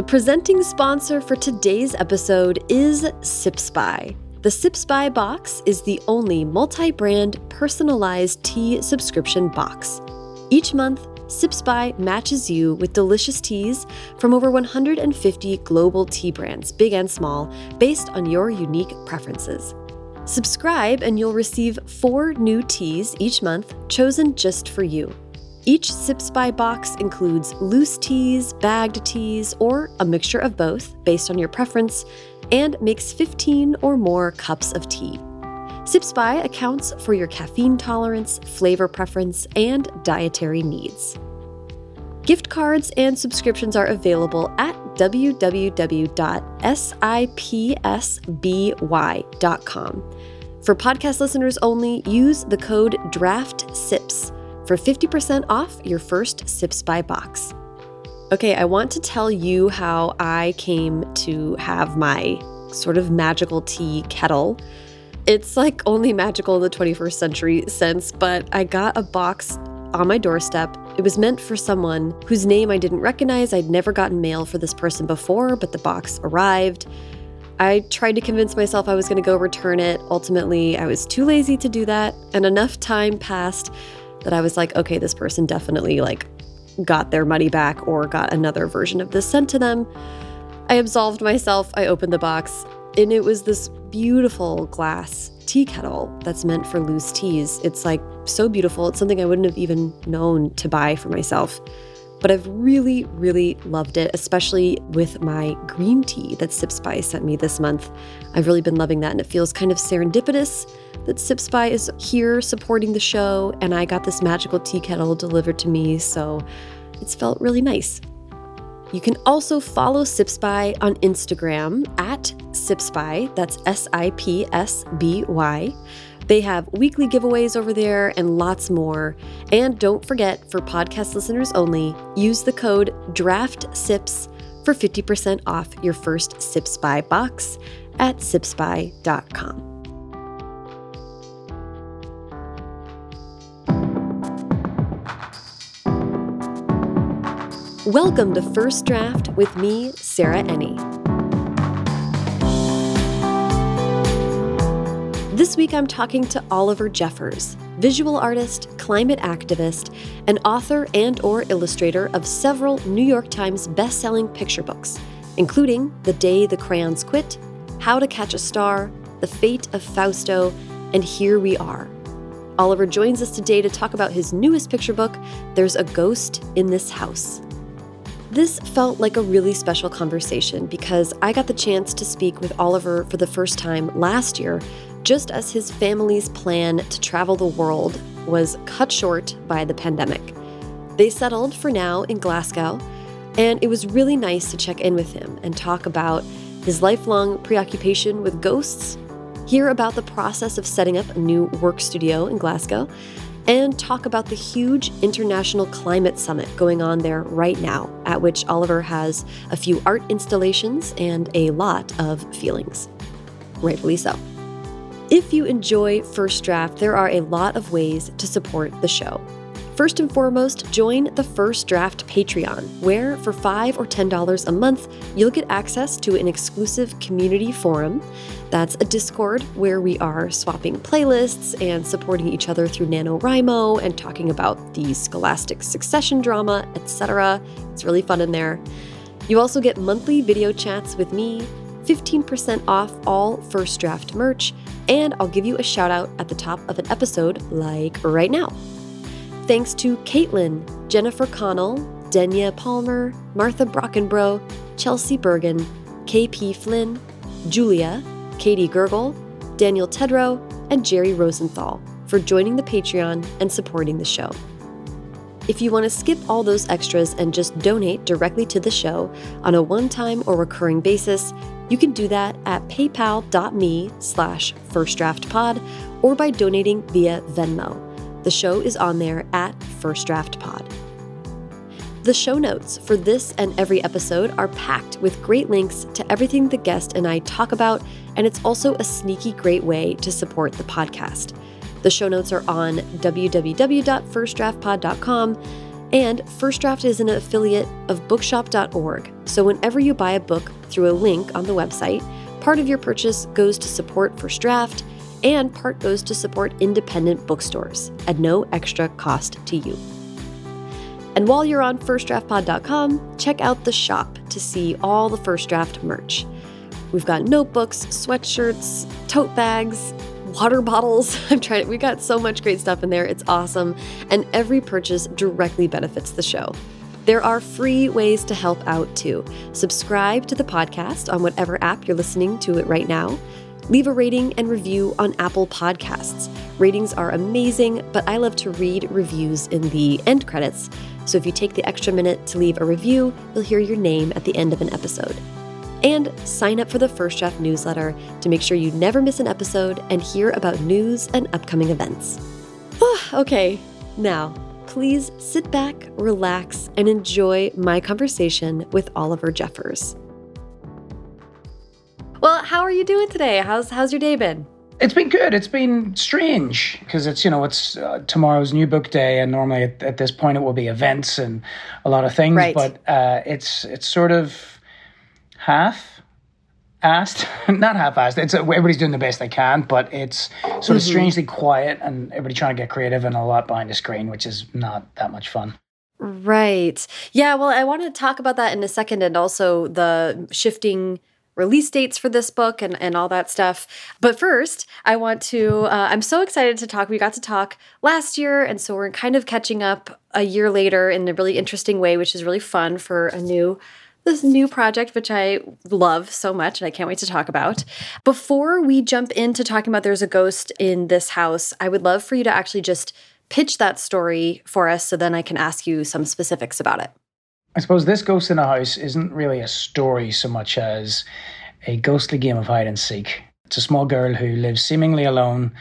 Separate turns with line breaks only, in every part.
The presenting sponsor for today's episode is Sips By. The Sips By box is the only multi brand personalized tea subscription box. Each month, Sips By matches you with delicious teas from over 150 global tea brands, big and small, based on your unique preferences. Subscribe and you'll receive four new teas each month chosen just for you. Each Sips By box includes loose teas, bagged teas, or a mixture of both based on your preference, and makes 15 or more cups of tea. Sips By accounts for your caffeine tolerance, flavor preference, and dietary needs. Gift cards and subscriptions are available at www.sipsby.com. For podcast listeners only, use the code DRAFTSIPS for 50% off your first Sips By box. Okay, I want to tell you how I came to have my sort of magical tea kettle. It's like only magical in the 21st century sense, but I got a box on my doorstep. It was meant for someone whose name I didn't recognize. I'd never gotten mail for this person before, but the box arrived. I tried to convince myself I was going to go return it. Ultimately, I was too lazy to do that, and enough time passed that I was like, okay, this person definitely like got their money back or got another version of this sent to them. I absolved myself. I opened the box, and it was this beautiful glass tea kettle that's meant for loose teas. It's like so beautiful. It's something I wouldn't have even known to buy for myself. But I've really, really loved it, especially with my green tea that Sips By sent me this month. I've really been loving that, and it feels kind of serendipitous that Sips By is here supporting the show, and I got this magical tea kettle delivered to me, so it's felt really nice. You can also follow Sips By on Instagram at Sips By, that's S I P S B Y. They have weekly giveaways over there and lots more. And don't forget, for podcast listeners only, use the code DRAFTSIPS for 50% off your first Sips By box at sipsby.com. Welcome to First Draft with me, Sarah Enni. This week I'm talking to Oliver Jeffers, visual artist, climate activist, and author and or illustrator of several New York Times best-selling picture books, including The Day the Crayons Quit, How to Catch a Star, The Fate of Fausto, and Here We Are. Oliver joins us today to talk about his newest picture book, There's a Ghost in This House. This felt like a really special conversation because I got the chance to speak with Oliver for the first time last year, just as his family's plan to travel the world was cut short by the pandemic. They settled for now in Glasgow, and it was really nice to check in with him and talk about his lifelong preoccupation with ghosts, hear about the process of setting up a new work studio in Glasgow, and talk about the huge International Climate Summit going on there right now, at which Oliver has a few art installations and a lot of feelings. Rightfully so. If you enjoy First Draft, there are a lot of ways to support the show. First and foremost, join the First Draft Patreon, where for 5 or $10 a month, you'll get access to an exclusive community forum. That's a Discord where we are swapping playlists and supporting each other through NaNoWriMo and talking about the scholastic succession drama, etc. It's really fun in there. You also get monthly video chats with me, 15% off all First Draft merch, and I'll give you a shout out at the top of an episode like right now. Thanks to Caitlin, Jennifer Connell, Denya Palmer, Martha Brockenbrough, Chelsea Bergen, KP Flynn, Julia, Katie Gurgle, Daniel Tedrow, and Jerry Rosenthal for joining the Patreon and supporting the show. If you want to skip all those extras and just donate directly to the show on a one-time or recurring basis, you can do that at paypal.me slash firstdraftpod or by donating via Venmo. The show is on there at First Draft Pod. The show notes for this and every episode are packed with great links to everything the guest and I talk about, and it's also a sneaky great way to support the podcast. The show notes are on www.firstdraftpod.com, And First Draft is an affiliate of bookshop.org, so whenever you buy a book through a link on the website, part of your purchase goes to support First Draft and part goes to support independent bookstores at no extra cost to you. And while you're on firstdraftpod.com, check out the shop to see all the First Draft merch. We've got notebooks, sweatshirts, tote bags, water bottles. I'm trying. We got so much great stuff in there. It's awesome, and every purchase directly benefits the show. There are free ways to help out too. Subscribe to the podcast on whatever app you're listening to it right now. Leave a rating and review on Apple Podcasts. Ratings are amazing, but I love to read reviews in the end credits. So if you take the extra minute to leave a review, you'll hear your name at the end of an episode. And sign up for the First Draft newsletter to make sure you never miss an episode and hear about news and upcoming events. Ah, okay, now, please sit back, relax, and enjoy my conversation with Oliver Jeffers. Well, how are you doing today? How's how's your day been?
It's been good. It's been strange because it's you know it's uh, tomorrow's new book day, and normally at, at, this point it will be events and a lot of things.
Right.
But uh, it's it's sort of half asked, not half assed. It's everybody's doing the best they can, but it's sort of mm-hmm. strangely quiet, and everybody trying to get creative and a lot behind the screen, which is not that much fun.
Right. Yeah. Well, I want to talk about that in a second, and also the shifting release dates for this book and, and all that stuff. But first, I want to, uh, I'm so excited to talk. We got to talk last year, and so we're kind of catching up a year later in a really interesting way, which is really fun for a new this new project, which I love so much and I can't wait to talk about. Before we jump into talking about There's a Ghost in This House, I would love for you to actually just pitch that story for us so then I can ask you some specifics about it.
I suppose this Ghost in a House isn't really a story so much as a ghostly game of hide and seek. It's a small girl who lives seemingly alone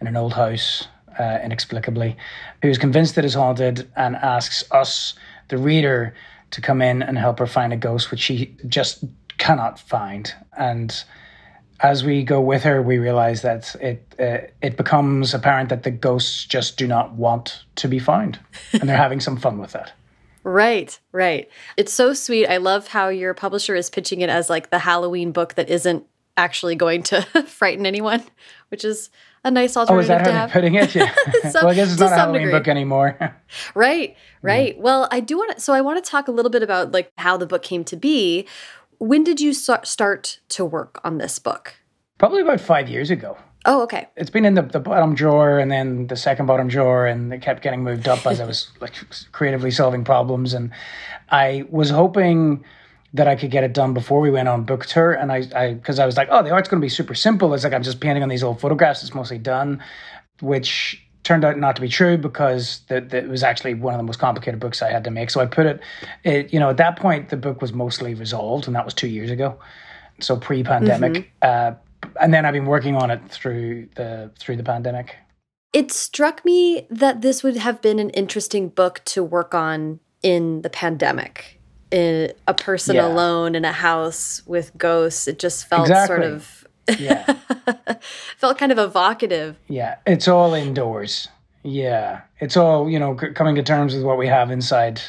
in an old house, uh, inexplicably, who is convinced it is haunted and asks us, the reader, to come in and help her find a ghost, which she just cannot find. And as we go with her, we realize that it uh, it becomes apparent that the ghosts just do not want to be found, and they're having some fun with that.
Right, right. It's so sweet. I love how your publisher is pitching it as like the Halloween book that isn't actually going to frighten anyone, which is a nice alternative
oh, is that how
have.
putting it? Yeah. some, well, I guess it's not a Halloween degree. book anymore.
right, right. Well, I do want to. So I want to talk a little bit about like how the book came to be. When did you start to work on this book?
Probably about five years ago.
Oh, okay.
It's been in the, the bottom drawer and then the second bottom drawer, and it kept getting moved up as I was like creatively solving problems. And I was hoping that I could get it done before we went on book tour. And I, I, because I was like, oh, the art's going to be super simple. It's like I'm just painting on these old photographs. It's mostly done, which turned out not to be true because that it was actually one of the most complicated books I had to make. So I put it, it, you know, at that point the book was mostly resolved, and that was two years ago, so pre-pandemic. Mm-hmm. Uh, and then I've been working on it through the through the pandemic.
It struck me that this would have been an interesting book to work on in the pandemic in a person yeah. alone in a house with ghosts. It just felt exactly. sort of yeah. felt kind of evocative.
Yeah, it's all indoors. Yeah, it's all you know, c- coming to terms with what we have inside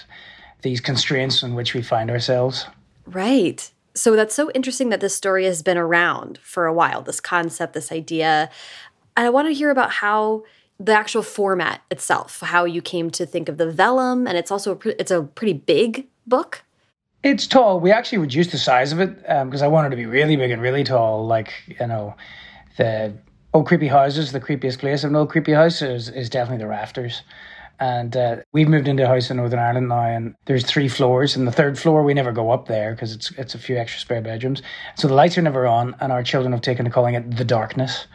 these constraints in which we find ourselves.
Right. So that's so interesting that this story has been around for a while. This concept, this idea, and I want to hear about how the actual format itself, how you came to think of the vellum, and it's also a it's a pretty big book.
It's tall. We actually reduced the size of it because um, I wanted to be really big and really tall. Like you know, the old creepy houses. The creepiest place of an old creepy house is, is definitely the rafters. And uh, we've moved into a house in Northern Ireland now, and there's three floors. And the third floor, we never go up there because it's it's a few extra spare bedrooms. So the lights are never on, and our children have taken to calling it the darkness.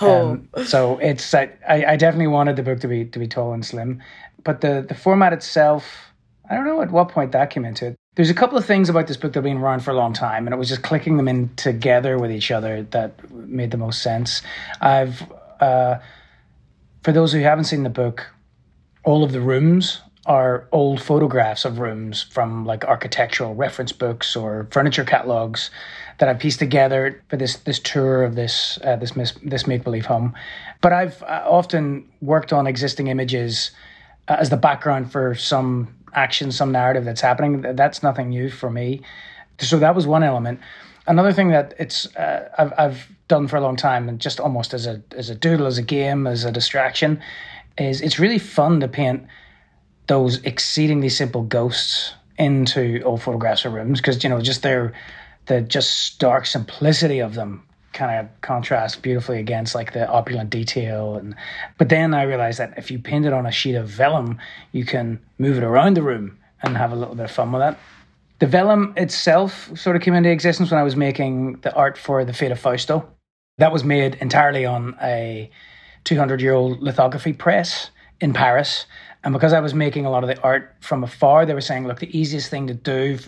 Oh. Um, so it's I, I definitely wanted the book to be to be tall and slim, but the the format itself, I don't know at what point that came into it there's a couple of things about this book that have been around for a long time, and it was just clicking them in together with each other that made the most sense. I've, uh, for those who haven't seen the book, all of the rooms are old photographs of rooms from like architectural reference books or furniture catalogs that I've pieced together for this this tour of this uh, this mis- this make believe home. But I've uh, often worked on existing images as the background for some action, some narrative that's happening. That's nothing new for me. So that was one element. Another thing that it's uh, I've, I've done for a long time, and just almost as a as a doodle, as a game, as a distraction, is it's really fun to paint those exceedingly simple ghosts into old photographs of rooms because you know just their the just stark simplicity of them kind of contrasts beautifully against like the opulent detail and but then i realized that if you paint it on a sheet of vellum you can move it around the room and have a little bit of fun with that. The vellum itself sort of came into existence when i was making the art for the fate of fausto. That was made entirely on a 200 year old lithography press in paris. And because i was making a lot of the art from afar they were saying look the easiest thing to do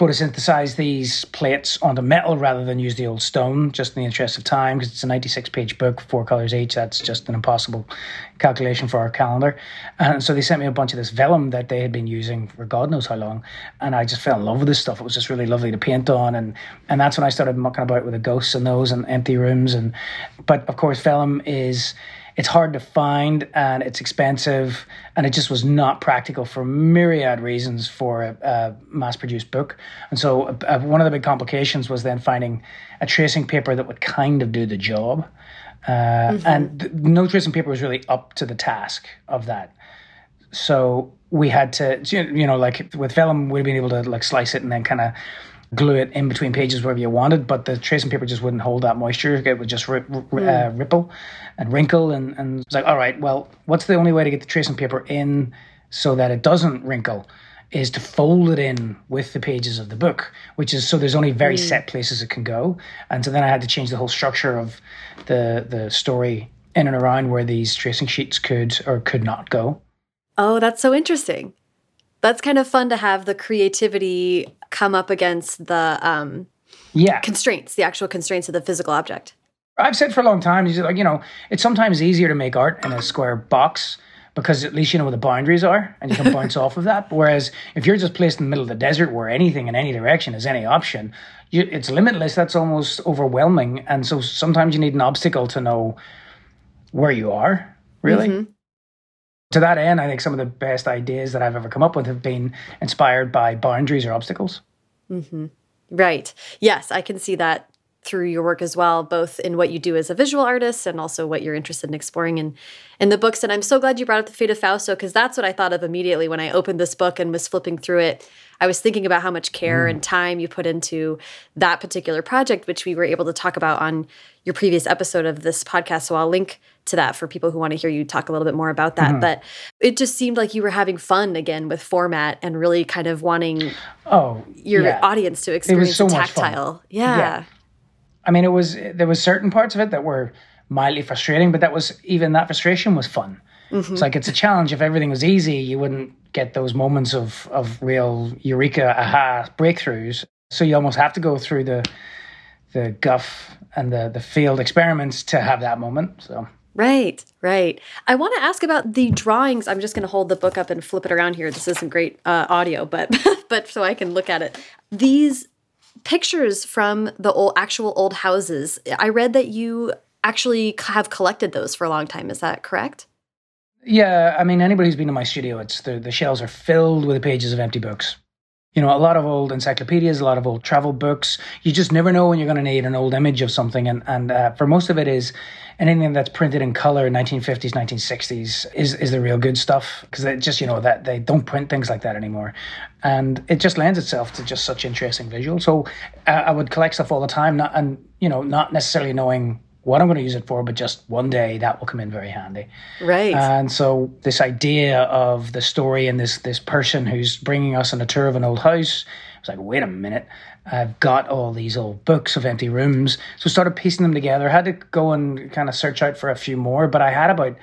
for is photosynthesize these plates onto metal rather than use the old stone, just in the interest of time, because it's a 96 page book, four colors each. That's just an impossible calculation for our calendar. And so they sent me a bunch of this vellum that they had been using for God knows how long. And I just fell in love with this stuff. It was just really lovely to paint on. And, and that's when I started mucking about with the ghosts and those and empty rooms. And But of course, vellum is it's hard to find and it's expensive and it just was not practical for myriad reasons for a, a mass-produced book. And so uh, one of the big complications was then finding a tracing paper that would kind of do the job. Uh, mm-hmm. and th- no tracing paper was really up to the task of that. So we had to you know like with vellum we'd been able to like slice it and then kind of glue it in between pages wherever you wanted, but the tracing paper just wouldn't hold that moisture. It would just rip, mm. uh, ripple and wrinkle. And, and it's like, all right, well, what's the only way to get the tracing paper in so that it doesn't wrinkle? Is to fold it in with the pages of the book, which is so there's only very mm. set places it can go. And so then I had to change the whole structure of the the story in and around where these tracing sheets could or could not go.
Oh, that's so interesting that's kind of fun to have the creativity come up against the um,
yeah
constraints, the actual constraints of the physical object.
I've said for a long time, like you know, it's sometimes easier to make art in a square box because at least you know where the boundaries are and you can bounce off of that. Whereas if you're just placed in the middle of the desert where anything in any direction is any option, you, it's limitless. That's almost overwhelming, and so sometimes you need an obstacle to know where you are. Really. Mm -hmm to that end, I think some of the best ideas that I've ever come up with have been inspired by boundaries or obstacles.
Mm -hmm. Right. Yes, I can see that through your work as well, both in what you do as a visual artist and also what you're interested in exploring in, in the books. And I'm so glad you brought up The Fate of Fausto because that's what I thought of immediately when I opened this book and was flipping through it. I was thinking about how much care mm. and time you put into that particular project, which we were able to talk about on your previous episode of this podcast. So I'll link to that for people who want to hear you talk a little bit more about that. Mm -hmm. But it just seemed like you were having fun again with format and really kind of wanting
oh
your
yeah.
audience to experience so tactile. Yeah. yeah.
I mean, it was there was certain parts of it that were mildly frustrating, but that was even that frustration was fun. Mm -hmm. It's like it's a challenge. If everything was easy, you wouldn't get those moments of of real eureka, aha breakthroughs. So you almost have to go through the the guff and the the failed experiments to have that moment. So
Right, right. I want to ask about the drawings. I'm just going to hold the book up and flip it around here. This isn't great uh, audio, but but so I can look at it. These pictures from the old, actual old houses. I read that you actually have collected those for a long time. Is that correct?
Yeah, I mean, anybody who's been to my studio, it's the, the shelves are filled with the pages of empty books. You know, a lot of old encyclopedias, a lot of old travel books. You just never know when you're going to need an old image of something. And, and uh, for most of it is anything that's printed in color 1950s, 1960s is, is the real good stuff. Because they just, you know, that they don't print things like that anymore. And it just lends itself to just such interesting visuals. So uh, I would collect stuff all the time, not, and, you know, not necessarily knowing what I'm going to use it for, but just one day that will come in very handy.
Right.
And so this idea of the story and this this person who's bringing us on a tour of an old house, I was like, wait a minute, I've got all these old books of empty rooms. So started piecing them together. I had to go and kind of search out for a few more, but I had about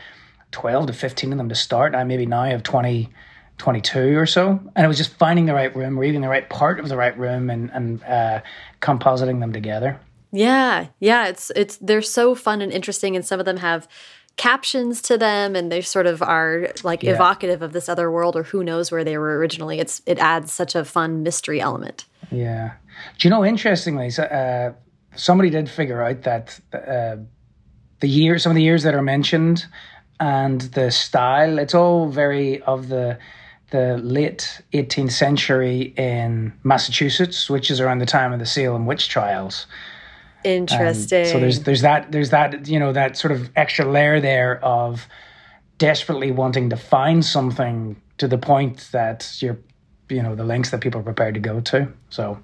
12 to 15 of them to start. I maybe now have 20, 22 or so. And it was just finding the right room, reading the right part of the right room and, and uh, compositing them together.
Yeah, yeah, it's it's they're so fun and interesting, and some of them have captions to them, and they sort of are like yeah. evocative of this other world, or who knows where they were originally. It's it adds such a fun mystery element.
Yeah, do you know? Interestingly, uh, somebody did figure out that uh, the years, some of the years that are mentioned and the style. It's all very of the the late 18th century in Massachusetts, which is around the time of the Salem witch trials.
Interesting.
so there's there's that there's that you know that sort of extra layer there of desperately wanting to find something to the point that you're you know the lengths that people are prepared to go to. So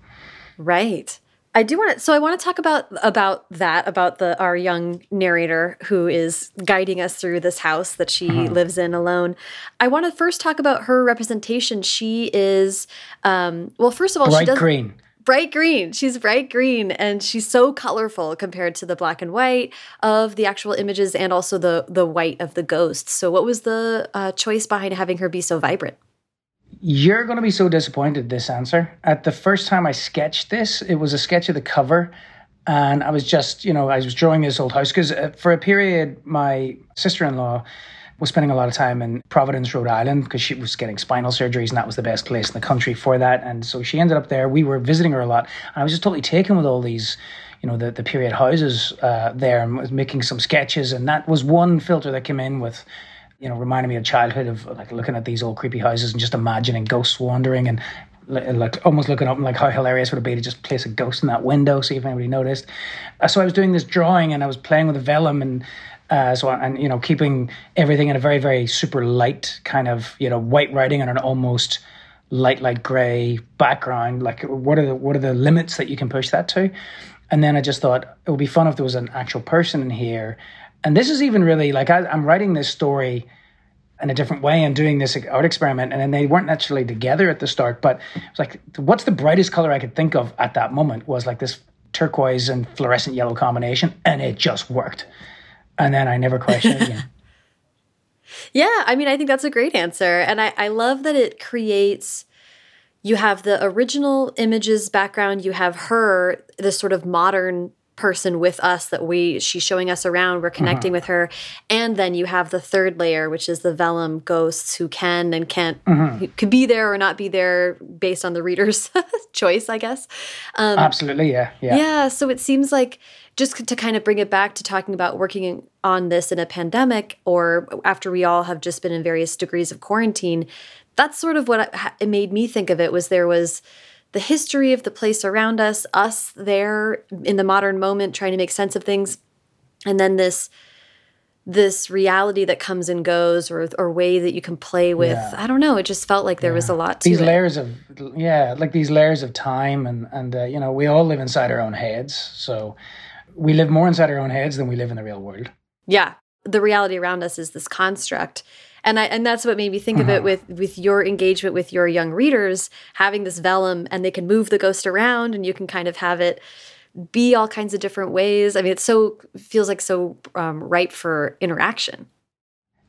right. I do want to. So I want to talk about about that about the our young narrator who is guiding us through this house that she uh-huh. lives in alone. I want to first talk about her representation. She is, um, well, first of all,
bright
she does
green.
Bright green. She's bright green, and she's so colorful compared to the black and white of the actual images, and also the the white of the ghosts. So, what was the uh, choice behind having her be so vibrant?
You're going to be so disappointed this answer. At the first time I sketched this, it was a sketch of the cover. And I was just, you know, I was drawing this old house because uh, for a period, my sister in law was spending a lot of time in Providence, Rhode Island, because she was getting spinal surgeries, and that was the best place in the country for that. And so she ended up there. We were visiting her a lot, and I was just totally taken with all these, you know, the, the period houses uh, there, and was making some sketches. And that was one filter that came in with you know, reminding me of childhood of like looking at these old creepy houses and just imagining ghosts wandering and like almost looking up and like how hilarious would it be to just place a ghost in that window, see if anybody noticed. Uh, so I was doing this drawing and I was playing with the vellum and uh, so and you know keeping everything in a very very super light kind of you know white writing on an almost light light gray background. Like what are the what are the limits that you can push that to? And then I just thought it would be fun if there was an actual person in here and this is even really like I, I'm writing this story in a different way and doing this art experiment. And then they weren't actually together at the start, but it's like, what's the brightest color I could think of at that moment was like this turquoise and fluorescent yellow combination. And it just worked. And then I never questioned it again.
yeah. I mean, I think that's a great answer. And I, I love that it creates, you have the original images background, you have her, this sort of modern person with us that we she's showing us around we're connecting uh-huh. with her and then you have the third layer which is the vellum ghosts who can and can't uh-huh. could be there or not be there based on the reader's choice i guess
um, absolutely yeah yeah
yeah so it seems like just to kind of bring it back to talking about working on this in a pandemic or after we all have just been in various degrees of quarantine that's sort of what it made me think of it was there was the history of the place around us, us there in the modern moment trying to make sense of things, and then this this reality that comes and goes or or way that you can play with. Yeah. I don't know, it just felt like there yeah. was a lot
to
These
it. layers of yeah, like these layers of time and and uh, you know, we all live inside our own heads. So we live more inside our own heads than we live in the real world.
Yeah. The reality around us is this construct and I and that's what made me think of it uh-huh. with with your engagement with your young readers having this vellum and they can move the ghost around and you can kind of have it be all kinds of different ways. I mean, it so feels like so um, ripe for interaction.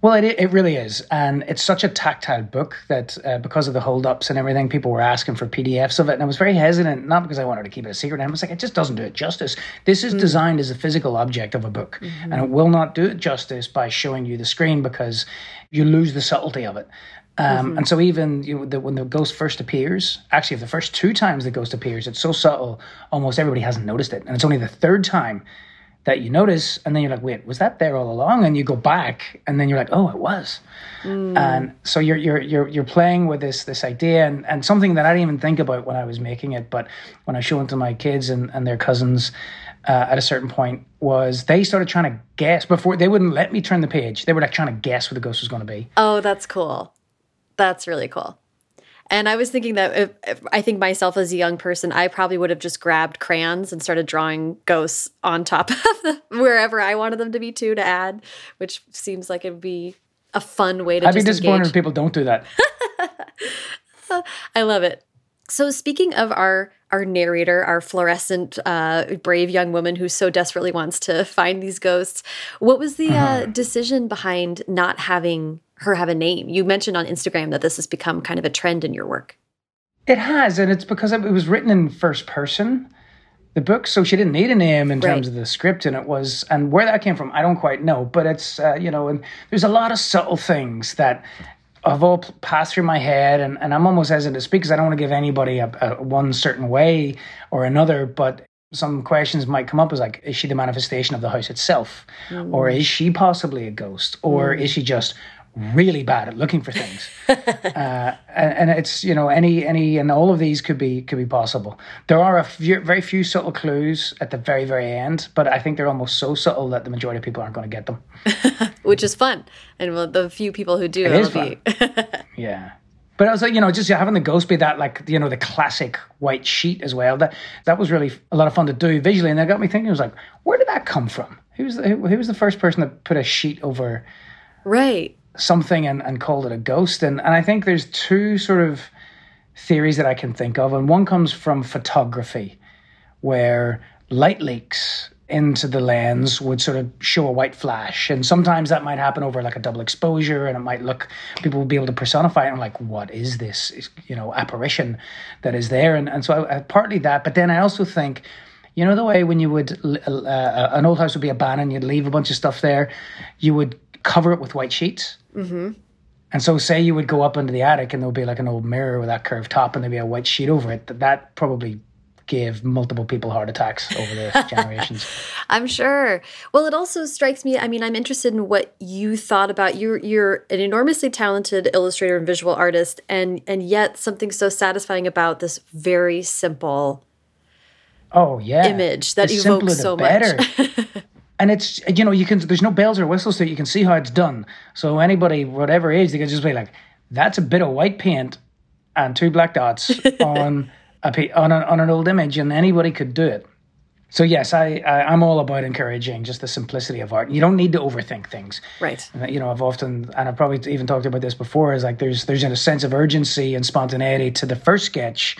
Well, it, it really is. And it's such a tactile book that uh, because of the holdups and everything, people were asking for PDFs of it. And I was very hesitant, not because I wanted to keep it a secret. I was like, it just doesn't do it justice. This is mm. designed as a physical object of a book. Mm-hmm. And it will not do it justice by showing you the screen because you lose the subtlety of it. Um, mm-hmm. And so even you know, the, when the ghost first appears, actually, the first two times the ghost appears, it's so subtle, almost everybody hasn't noticed it. And it's only the third time that you notice and then you're like wait was that there all along? And you go back and then you're like oh it was. Mm. and so you're you're you're you're playing with this this idea and, and something that I didn't even think about when I was making it but when I show it to my kids and, and their cousins uh, at a certain point was they started trying to guess before they wouldn't let me turn the page. They were like trying to guess what the ghost was going to be.
Oh that's cool. That's really cool and I was thinking that if, if, I think myself as a young person, I probably would have just grabbed crayons and started drawing ghosts on top of the, wherever I wanted them to be too to add, which seems like it would be a fun way to.
I'd be disappointed engage. if people don't do that.
I love it. So speaking of our our narrator, our fluorescent, uh, brave young woman who so desperately wants to find these ghosts, what was the uh, uh-huh. decision behind not having her have a name. You mentioned on Instagram that this has become kind of a trend in your work.
It has, and it's because it was written in first person, the book, so she didn't need a name in terms of the script, and it was, and where that came from, I don't quite know, but it's, uh, you know, and there's a lot of subtle things that have all passed through my head, and, and I'm almost hesitant to speak because I don't want to give anybody a, a one certain way or another, but some questions might come up as like, is she the manifestation of the house itself? Mm. Or is she possibly a ghost? Or mm. is she just really bad at looking for things? uh, and, and, it's, you know, any, any, and all of these could be, could be possible. There are a few, very few subtle clues at the very, very end, but I think they're almost so subtle that the majority of people aren't going to get them.
Which is fun. And well, the few people who do,
it is fun. yeah. But I was like, you know, just having the ghost be that, like, you know, the classic white sheet as well. That that was really a lot of fun to do visually, and that got me thinking. I was like, where did that come from? Who was the, who, who was the first person that put a sheet over
right
something and, and called it a ghost? And and I think there's two sort of theories that I can think of, and one comes from photography, where light leaks into the lens would sort of show a white flash. And sometimes that might happen over like a double exposure and it might look, people will be able to personify it and like, what is this, you know, apparition that is there? And, and so I, I, partly that, but then I also think, you know, the way when you would, uh, uh, an old house would be abandoned, you'd leave a bunch of stuff there, you would cover it with white sheets. Mm-hmm. And so, say you would go up into the attic and there would be like an old mirror with that curved top and there'd be a white sheet over it. That, that probably gave multiple people heart attacks over the generations.
I'm sure. Well, it also strikes me. I mean, I'm interested in what you thought about. You're you're an enormously talented illustrator and visual artist, and and yet something so satisfying about this very simple.
Oh yeah,
image that the evokes so better. much.
and it's you know you can there's no bells or whistles so you can see how it's done. So anybody, whatever age, they can just be like, "That's a bit of white paint and two black dots on." a, on, a, on an old image, and anybody could do it. So yes, I, I am all about encouraging just the simplicity of art. You don't need to overthink things.
Right.
You know, I've often and I've probably even talked about this before. Is like there's there's a sense of urgency and spontaneity to the first sketch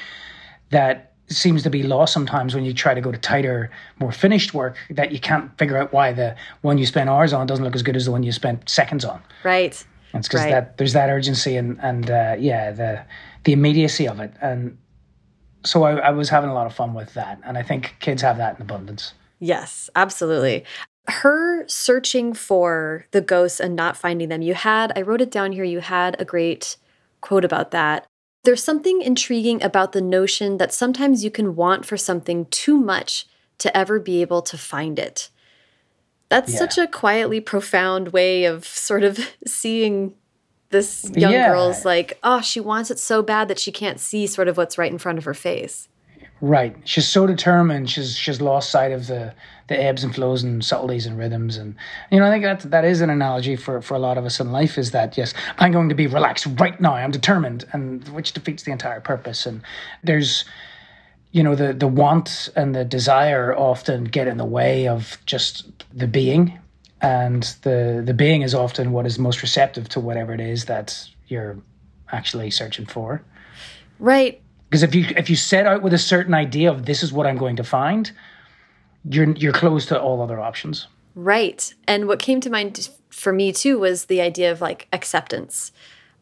that seems to be lost sometimes when you try to go to tighter, more finished work that you can't figure out why the one you spent hours on doesn't look as good as the one you spent seconds on.
Right.
And it's because
right.
that there's that urgency and and uh, yeah the the immediacy of it and so I, I was having a lot of fun with that. And I think kids have that in abundance.
Yes, absolutely her searching for the ghosts and not finding them, you had, I wrote it down here, you had a great quote about that. There's something intriguing about the notion that sometimes you can want for something too much to ever be able to find it. That's yeah. such a quietly profound way of sort of seeing this young yeah. girl's like, oh, she wants it so bad that she can't see sort of what's right in front of her face.
Right. She's so determined. She's she's lost sight of the the ebbs and flows and subtleties and rhythms. And you know, I think that that is an analogy for for a lot of us in life. Is that yes, I'm going to be relaxed right now. I'm determined, and which defeats the entire purpose. And there's you know the the want and the desire often get in the way of just the being and the the being is often what is most receptive to whatever it is that you're actually searching for
right
because if you if you set out with a certain idea of this is what i'm going to find you're you're closed to all other options.
Right. And what came to mind for me too was the idea of like acceptance.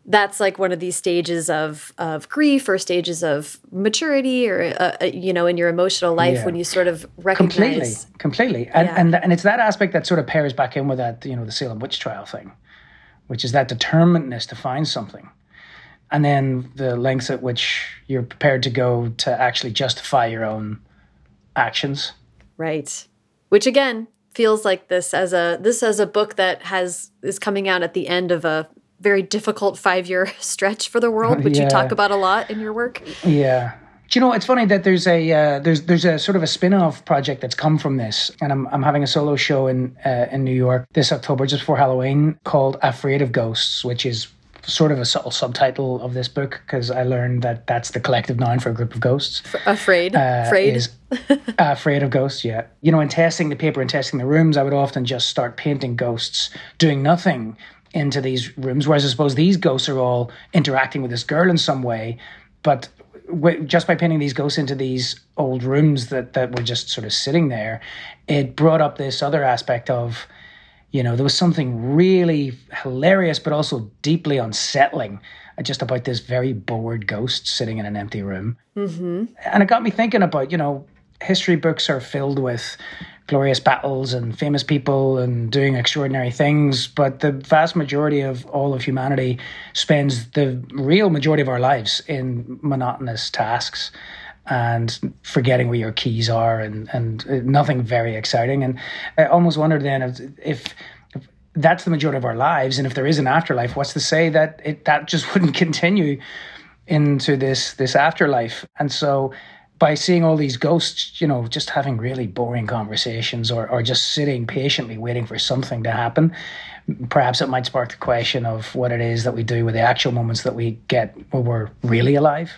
That's like one of these stages of of grief or stages of maturity or uh, uh, you know in your emotional life yeah. when you sort of recognize
completely completely. And, yeah. and and it's that aspect that sort of pairs back in with that you know the Salem witch trial thing which is that determinedness to find something and then the lengths at which you're prepared to go to actually justify your own actions
right which again feels like this as a this as a book that has is coming out at the end of a very difficult five year stretch for the world, which yeah. you talk about a lot in your work.
Yeah. Do you know it's funny that there's a uh, there's there's a sort of a spin-off project that's come from this, and I'm I'm having a solo show in uh, in New York this October just before Halloween called Afraid of Ghosts, which is sort of a subtle subtitle of this book because I learned that that's the collective noun for a group of ghosts.
Afraid, uh, afraid,
is, uh, afraid of ghosts. Yeah, you know, in testing the paper and testing the rooms, I would often just start painting ghosts, doing nothing, into these rooms. Whereas I suppose these ghosts are all interacting with this girl in some way, but just by painting these ghosts into these old rooms that that were just sort of sitting there, it brought up this other aspect of, you know, there was something really hilarious but also deeply unsettling just about this very bored ghost sitting in an empty room. Mm-hmm. And it got me thinking about, you know, history books are filled with glorious battles and famous people and doing extraordinary things, but the vast majority of all of humanity spends the real majority of our lives in monotonous tasks. And forgetting where your keys are and and uh, nothing very exciting. And I almost wondered then if, if that's the majority of our lives, and if there is an afterlife, what's to say that it that just wouldn't continue into this this afterlife? And so by seeing all these ghosts, you know, just having really boring conversations or, or just sitting patiently waiting for something to happen, perhaps it might spark the question of what it is that we do with the actual moments that we get when we're really alive.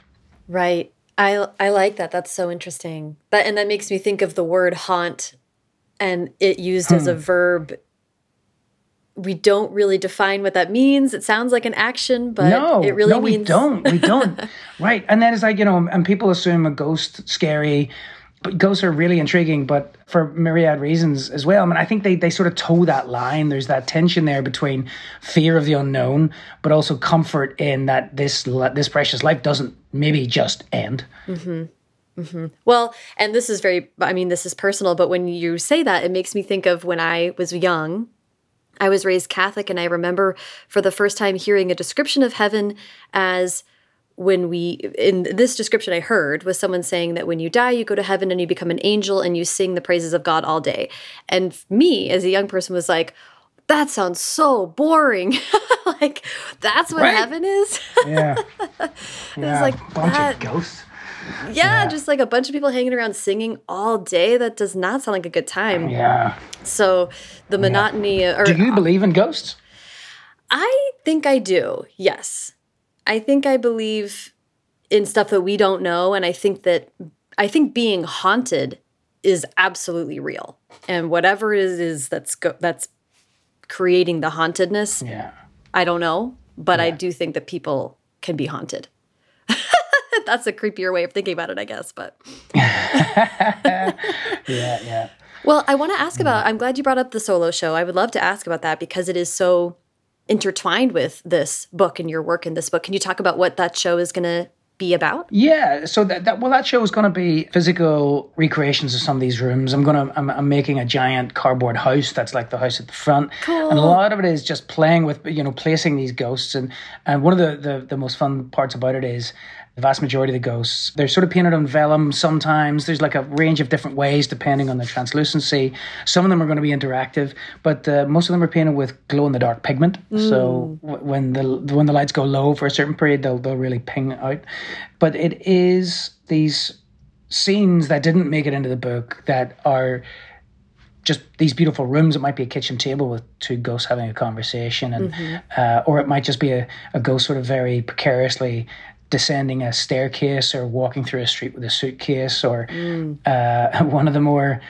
Right. I I like that. That's so interesting. That and that makes me think of the word haunt and it used hmm. as a hmm. verb we don't really define what that means. It sounds like an action, but no, it really
no,
means
we don't. We don't. right. And then it's like, you know, and people assume a ghost scary, but ghosts are really intriguing, but for myriad reasons as well. I mean, I think they, they sort of toe that line. There's that tension there between fear of the unknown, but also comfort in that this this precious life doesn't maybe just end.
Mm-hmm. Mm-hmm. Well, and this is very, I mean, this is personal, but when you say that, it makes me think of when I was young I was raised Catholic, and I remember for the first time hearing a description of heaven as when we, in this description I heard, was someone saying that when you die, you go to heaven and you become an angel and you sing the praises of God all day. And me, as a young person, was like, that sounds so boring. like, that's what right. heaven is.
yeah. it was like, a bunch that, of ghosts.
Yeah, yeah, just like a bunch of people hanging around singing all day. That does not sound like a good time.
Yeah.
So the monotony. Yeah. Or,
do you uh, believe in ghosts?
I think I do. Yes, I think I believe in stuff that we don't know, and I think that I think being haunted is absolutely real, and whatever it is that's go- that's creating the hauntedness.
Yeah.
I don't know, but yeah. I do think that people can be haunted. That's a creepier way of thinking about it, I guess. But
yeah, yeah.
Well, I want to ask mm. about. I'm glad you brought up the solo show. I would love to ask about that because it is so intertwined with this book and your work in this book. Can you talk about what that show is going to be about?
Yeah, so that, that well, that show is going to be physical recreations of some of these rooms. I'm gonna I'm, I'm, making a giant cardboard house that's like the house at the front,
cool.
and a lot of it is just playing with you know placing these ghosts. And and one of the the, the most fun parts about it is the vast majority of the ghosts. They're sort of painted on vellum sometimes. There's like a range of different ways depending on the translucency. Some of them are going to be interactive, but uh, most of them are painted with glow in the dark pigment. Mm. So w- when the when the lights go low for a certain period, they'll they'll really ping out. But it is these scenes that didn't make it into the book that are just these beautiful rooms. It might be a kitchen table with two ghosts having a conversation, and mm-hmm. uh, or it might just be a, a ghost sort of very precariously descending a staircase or walking through a street with a suitcase or mm. uh, one of the more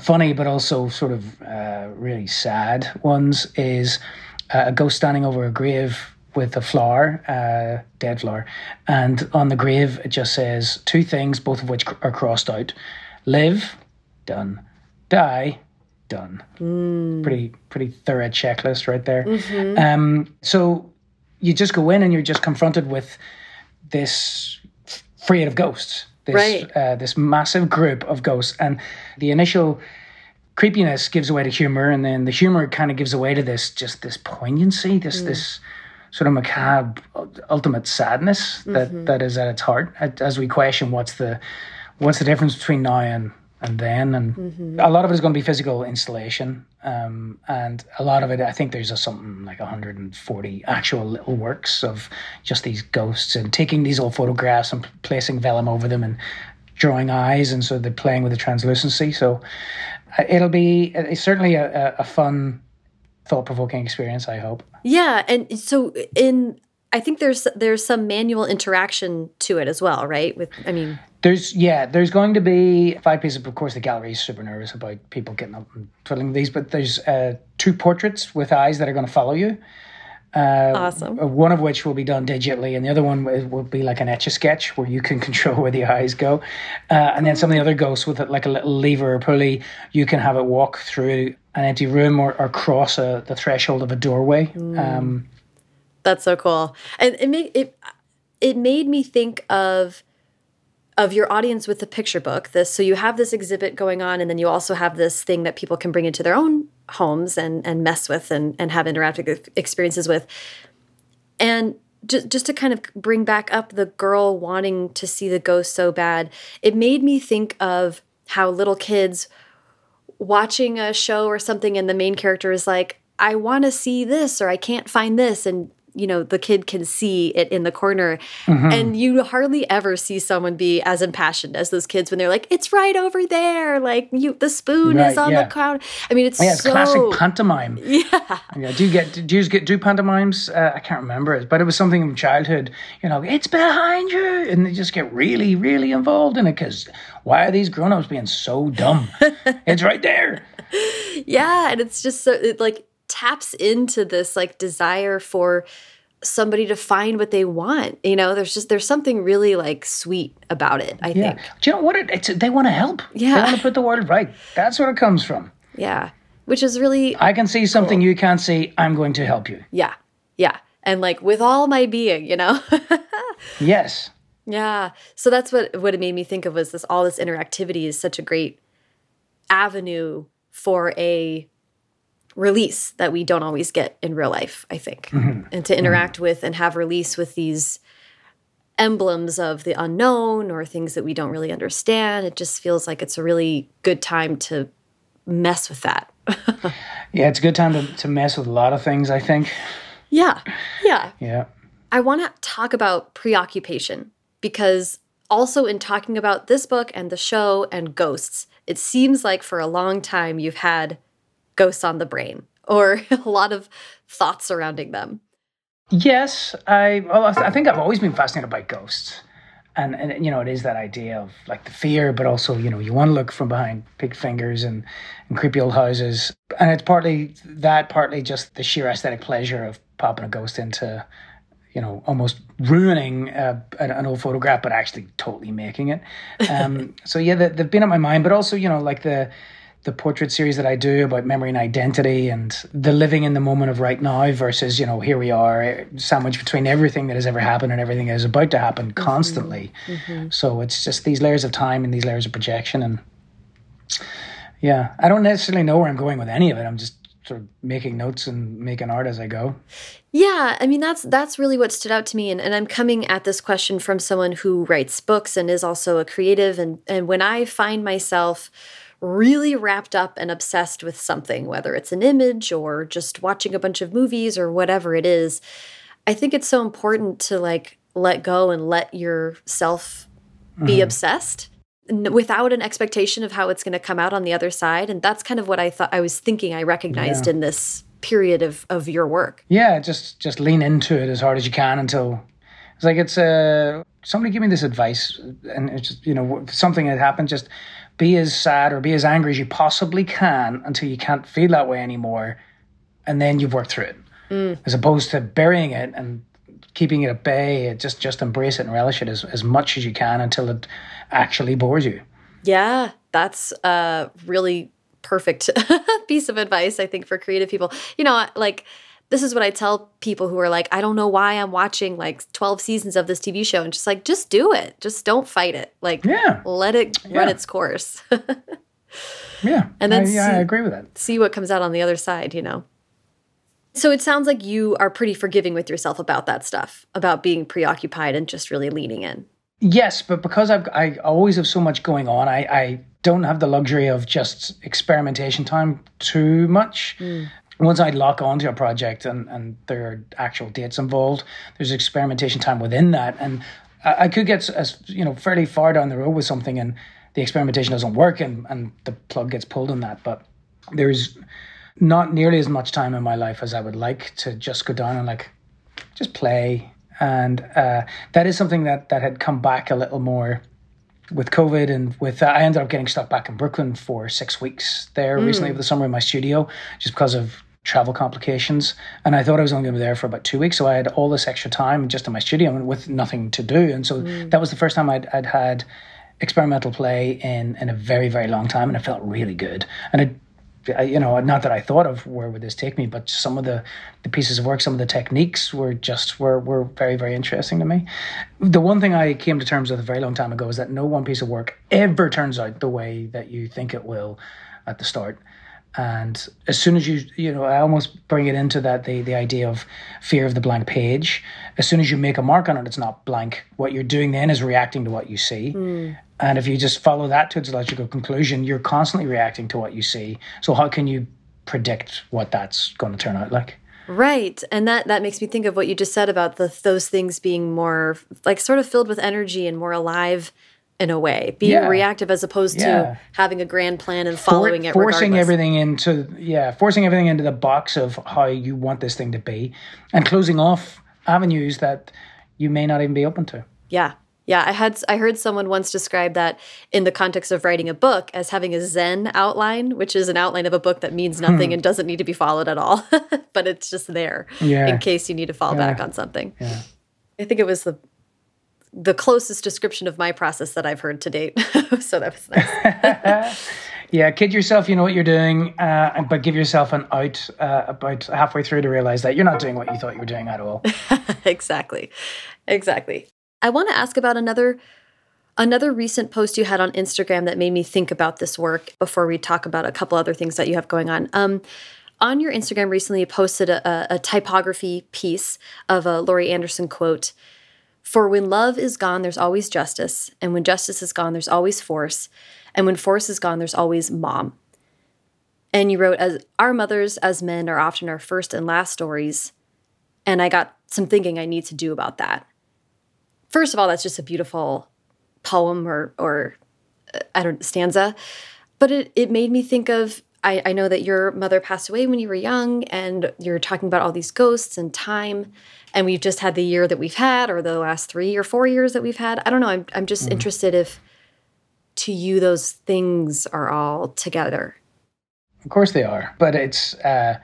funny but also sort of uh, really sad ones is uh, a ghost standing over a grave with a flower, uh, dead flower, and on the grave it just says two things, both of which are crossed out: live, done; die, done.
Mm.
Pretty pretty thorough checklist right there.
Mm-hmm.
Um, so you just go in and you're just confronted with this fraid of ghosts, this
right.
uh, this massive group of ghosts, and the initial creepiness gives away to humor, and then the humor kind of gives away to this just this poignancy, this mm. this sort of macabre ultimate sadness that, mm-hmm. that is at its heart as we question what's the what's the difference between now and and then and mm-hmm. a lot of it is going to be physical installation um, and a lot of it i think there's a, something like 140 actual little works of just these ghosts and taking these old photographs and placing vellum over them and drawing eyes and so they're playing with the translucency so uh, it'll be it's certainly a, a fun thought-provoking experience i hope
yeah and so in I think there's there's some manual interaction to it as well, right? With I mean
there's yeah, there's going to be five pieces. Of course, the gallery is super nervous about people getting up and twiddling these, but there's uh, two portraits with eyes that are going to follow you.
Uh, awesome.
One of which will be done digitally, and the other one will be like an etch a sketch where you can control where the eyes go. Uh, and then some of the other ghosts with it, like a little lever or pulley, you can have it walk through an empty room or, or cross a, the threshold of a doorway. Mm. Um,
That's so cool, and it made it it made me think of of your audience with the picture book this so you have this exhibit going on and then you also have this thing that people can bring into their own homes and and mess with and and have interactive experiences with. And just just to kind of bring back up the girl wanting to see the ghost so bad, it made me think of how little kids watching a show or something and the main character is like, I want to see this or I can't find this and you know the kid can see it in the corner. Mm-hmm. and you hardly ever see someone be as impassioned as those kids when they're like it's right over there. Like you the spoon right, is on yeah. the counter i mean it's
yeah, it's
so...
classic pantomime.
Yeah.
Yeah do you get do you get do pantomimes? Uh, i can't remember it but it was something from childhood you know it's behind you and they just get really really involved in it because why are these grown-ups being so dumb? It's right there.
Yeah and it's just so it, like taps into this like desire for somebody to find what they want. You know, there's just there's something really like sweet about it. I yeah. think.
Do you know what? It, it's they want to help.
Yeah,
they want to put the world right. That's where it comes from.
Yeah, which is really.
I can see something cool. you can't see. I'm going to help you.
Yeah, yeah, and like with all my being, you know.
yes.
Yeah. So that's what what it made me think of was this all this interactivity is such a great avenue for a release that we don't always get in real life, I think. Mm-hmm. And to interact mm-hmm. with and have release with these emblems of the unknown or things that we don't really understand, it just feels like it's a really good time to mess with that.
yeah, it's a good time to, to mess with a lot of things, I think.
Yeah. Yeah.
Yeah.
I want to talk about preoccupation because also in talking about this book and the show and ghosts, it seems like for a long time you've had ghosts on the brain or a lot of thoughts surrounding them.
Yes, I well, I think I've always been fascinated by ghosts. And, and you know it is that idea of like the fear but also you know you want to look from behind big fingers and, and creepy old houses and it's partly that partly just the sheer aesthetic pleasure of popping a ghost into you know, almost ruining uh, an old photograph, but actually totally making it. Um, so yeah, they've been on my mind, but also, you know, like the the portrait series that I do about memory and identity and the living in the moment of right now versus, you know, here we are sandwiched between everything that has ever happened and everything that is about to happen mm-hmm. constantly. Mm-hmm. So it's just these layers of time and these layers of projection. And yeah, I don't necessarily know where I'm going with any of it. I'm just sort of making notes and making art as I go.
Yeah, I mean that's that's really what stood out to me and, and I'm coming at this question from someone who writes books and is also a creative and and when I find myself really wrapped up and obsessed with something, whether it's an image or just watching a bunch of movies or whatever it is, I think it's so important to like let go and let yourself be mm. obsessed without an expectation of how it's going to come out on the other side. And that's kind of what I thought I was thinking I recognized yeah. in this period of, of your work.
Yeah, just just lean into it as hard as you can until it's like it's uh somebody give me this advice and it's just, you know something had happened just be as sad or be as angry as you possibly can until you can't feel that way anymore. And then you've worked through it. Mm. As opposed to burying it and keeping it at bay, just just embrace it and relish it as, as much as you can until it actually bores you.
Yeah, that's a really perfect piece of advice, I think, for creative people. You know, like this is what I tell people who are like, I don't know why I'm watching like 12 seasons of this TV show and just like, just do it. Just don't fight it. Like,
yeah.
let it yeah. run its course.
yeah.
And then
I, yeah, see, I agree with that.
See what comes out on the other side, you know? So it sounds like you are pretty forgiving with yourself about that stuff, about being preoccupied and just really leaning in.
Yes, but because I've, I always have so much going on, I, I don't have the luxury of just experimentation time too much. Mm once I lock onto a project and, and there are actual dates involved, there's experimentation time within that. And I, I could get as you know fairly far down the road with something and the experimentation doesn't work and, and the plug gets pulled on that. But there's not nearly as much time in my life as I would like to just go down and like just play. And uh, that is something that, that had come back a little more with COVID and with uh, I ended up getting stuck back in Brooklyn for six weeks there mm. recently over the summer in my studio just because of travel complications. And I thought I was only going to be there for about two weeks. So I had all this extra time just in my studio and with nothing to do. And so mm. that was the first time I'd, I'd had experimental play in, in a very, very long time. And it felt really good. And it, I, you know, not that I thought of where would this take me, but some of the, the pieces of work, some of the techniques were just were were very very interesting to me. The one thing I came to terms with a very long time ago is that no one piece of work ever turns out the way that you think it will at the start And as soon as you, you know, I almost bring it into that the the idea of fear of the blank page. As soon as you make a mark on it, it's not blank. What you're doing then is reacting to what you see. Mm. And if you just follow that to its logical conclusion, you're constantly reacting to what you see. So how can you predict what that's going to turn out like?
Right. And that that makes me think of what you just said about the those things being more like sort of filled with energy and more alive in a way, being yeah. reactive as opposed yeah. to having a grand plan and following For, it.
Forcing
regardless.
everything into yeah, forcing everything into the box of how you want this thing to be, and closing off avenues that you may not even be open to.
Yeah, yeah, I had I heard someone once describe that in the context of writing a book as having a Zen outline, which is an outline of a book that means nothing hmm. and doesn't need to be followed at all, but it's just there yeah. in case you need to fall yeah. back on something. Yeah. I think it was the the closest description of my process that I've heard to date. so that was
nice. yeah, kid yourself, you know what you're doing, uh, but give yourself an out uh, about halfway through to realize that you're not doing what you thought you were doing at all.
exactly. Exactly. I want to ask about another another recent post you had on Instagram that made me think about this work before we talk about a couple other things that you have going on. Um, on your Instagram recently, you posted a, a typography piece of a Laurie Anderson quote for when love is gone, there's always justice. And when justice is gone, there's always force. And when force is gone, there's always mom. And you wrote, as our mothers as men are often our first and last stories. And I got some thinking I need to do about that. First of all, that's just a beautiful poem or or uh, I don't stanza. But it, it made me think of I, I know that your mother passed away when you were young, and you're talking about all these ghosts and time and we've just had the year that we've had or the last three or four years that we've had i don't know i'm, I'm just mm. interested if to you those things are all together
of course they are but it's uh,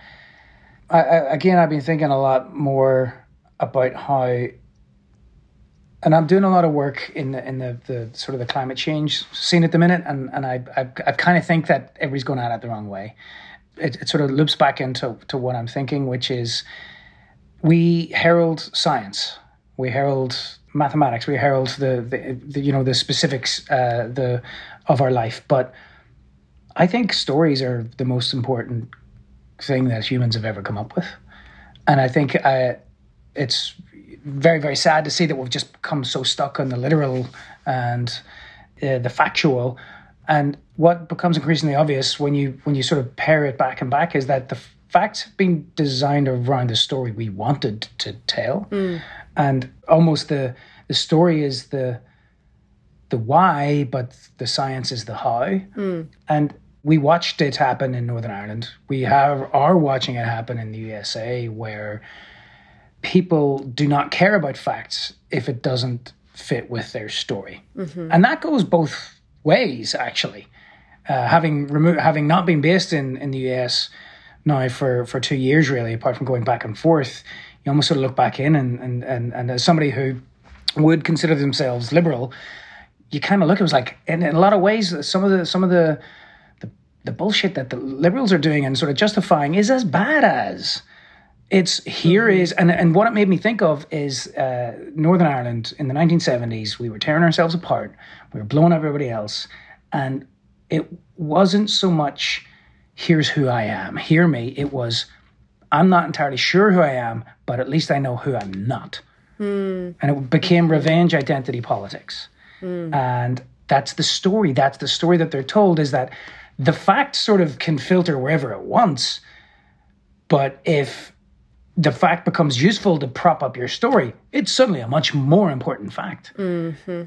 I, I, again i've been thinking a lot more about how and I'm doing a lot of work in the in the, the sort of the climate change scene at the minute, and and I I, I kind of think that everybody's going at it the wrong way. It, it sort of loops back into to what I'm thinking, which is we herald science, we herald mathematics, we herald the, the, the you know the specifics uh, the of our life. But I think stories are the most important thing that humans have ever come up with, and I think uh, it's very very sad to see that we've just become so stuck on the literal and uh, the factual. And what becomes increasingly obvious when you when you sort of pare it back and back is that the facts have been designed around the story we wanted to tell, mm. and almost the the story is the the why, but the science is the how. Mm. And we watched it happen in Northern Ireland. We have are watching it happen in the USA, where people do not care about facts if it doesn't fit with their story, mm-hmm. and that goes both ways actually. Uh, having removed, having not been based in in the US now for, for two years, really, apart from going back and forth, you almost sort of look back in and, and, and, and as somebody who would consider themselves liberal, you kind of look, it was like, in, in a lot of ways, some of the, some of the, the, the bullshit that the liberals are doing and sort of justifying is as bad as it's here mm-hmm. is and and what it made me think of is uh, Northern Ireland in the 1970s. We were tearing ourselves apart. We were blowing everybody else, and it wasn't so much here's who I am. Hear me. It was, I'm not entirely sure who I am, but at least I know who I'm not. Mm. And it became revenge identity politics. Mm. And that's the story. That's the story that they're told is that the fact sort of can filter wherever it wants. But if the fact becomes useful to prop up your story, it's suddenly a much more important fact. Mm-hmm.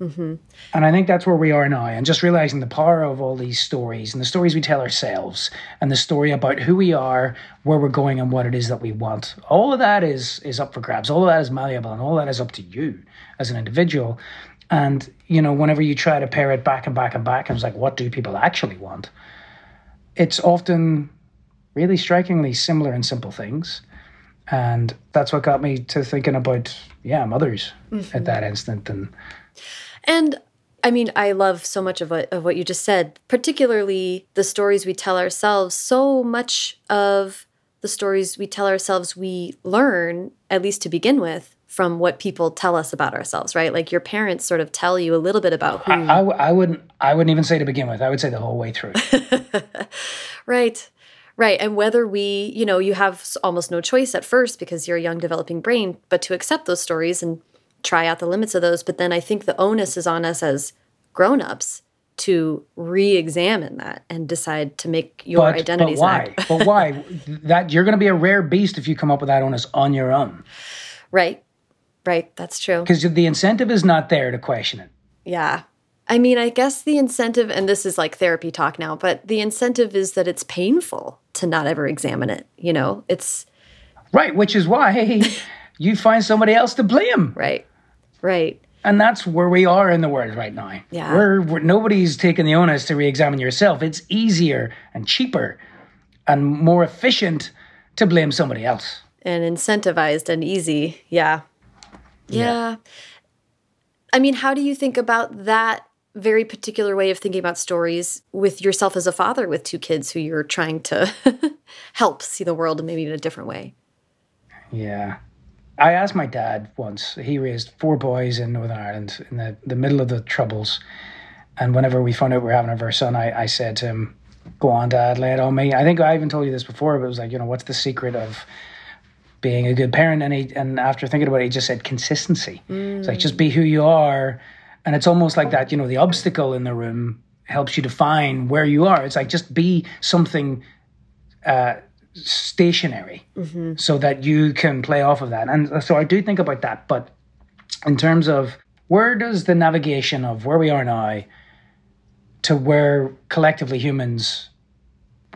Mm-hmm. And I think that's where we are now, and just realizing the power of all these stories and the stories we tell ourselves, and the story about who we are, where we're going, and what it is that we want. All of that is is up for grabs. All of that is malleable, and all that is up to you as an individual. And you know, whenever you try to pare it back and back and back, and it's like, what do people actually want? It's often really strikingly similar and simple things. And that's what got me to thinking about, yeah, mothers mm-hmm. at that instant. And
and I mean, I love so much of what of what you just said, particularly the stories we tell ourselves. So much of the stories we tell ourselves we learn, at least to begin with, from what people tell us about ourselves, right? Like your parents sort of tell you a little bit about who.
I, I, I wouldn't. I wouldn't even say to begin with. I would say the whole way through.
right. Right. And whether we, you know, you have almost no choice at first because you're a young developing brain, but to accept those stories and try out the limits of those. But then I think the onus is on us as grown-ups to re-examine that and decide to make your
but,
identities
but why but why? That you're going to be a rare beast if you come up with that onus on your own.
Right right that's true.
Because the incentive is not there to question it.
Yeah i mean i guess the incentive and this is like therapy talk now but the incentive is that it's painful to not ever examine it you know it's
right which is why you find somebody else to blame
right right
and that's where we are in the world right now.
Yeah.
We're, we're, nobody's taking the onus to re-examine yourself. It's easier and cheaper and more efficient to blame somebody else.
And incentivized and easy. Yeah. yeah. Yeah. I mean, how do you think about that very particular way of thinking about stories with yourself as a father with two kids who you're trying to help see the world maybe in a different way?
Yeah. I asked my dad once. He raised four boys in Northern Ireland in the, the middle of the Troubles. And whenever we found out we were having our first son, I, I said to him, Go on, dad, lay it on me. I think I even told you this before, but it was like, you know, what's the secret of being a good parent? And he, and after thinking about it, he just said consistency. Mm. It's like, just be who you are. And it's almost like that, you know, the obstacle in the room helps you define where you are. It's like, just be something uh, stationary mm-hmm. so that you can play off of that. And so I do think about that. But in terms of where does the navigation of where we are now to where collectively humans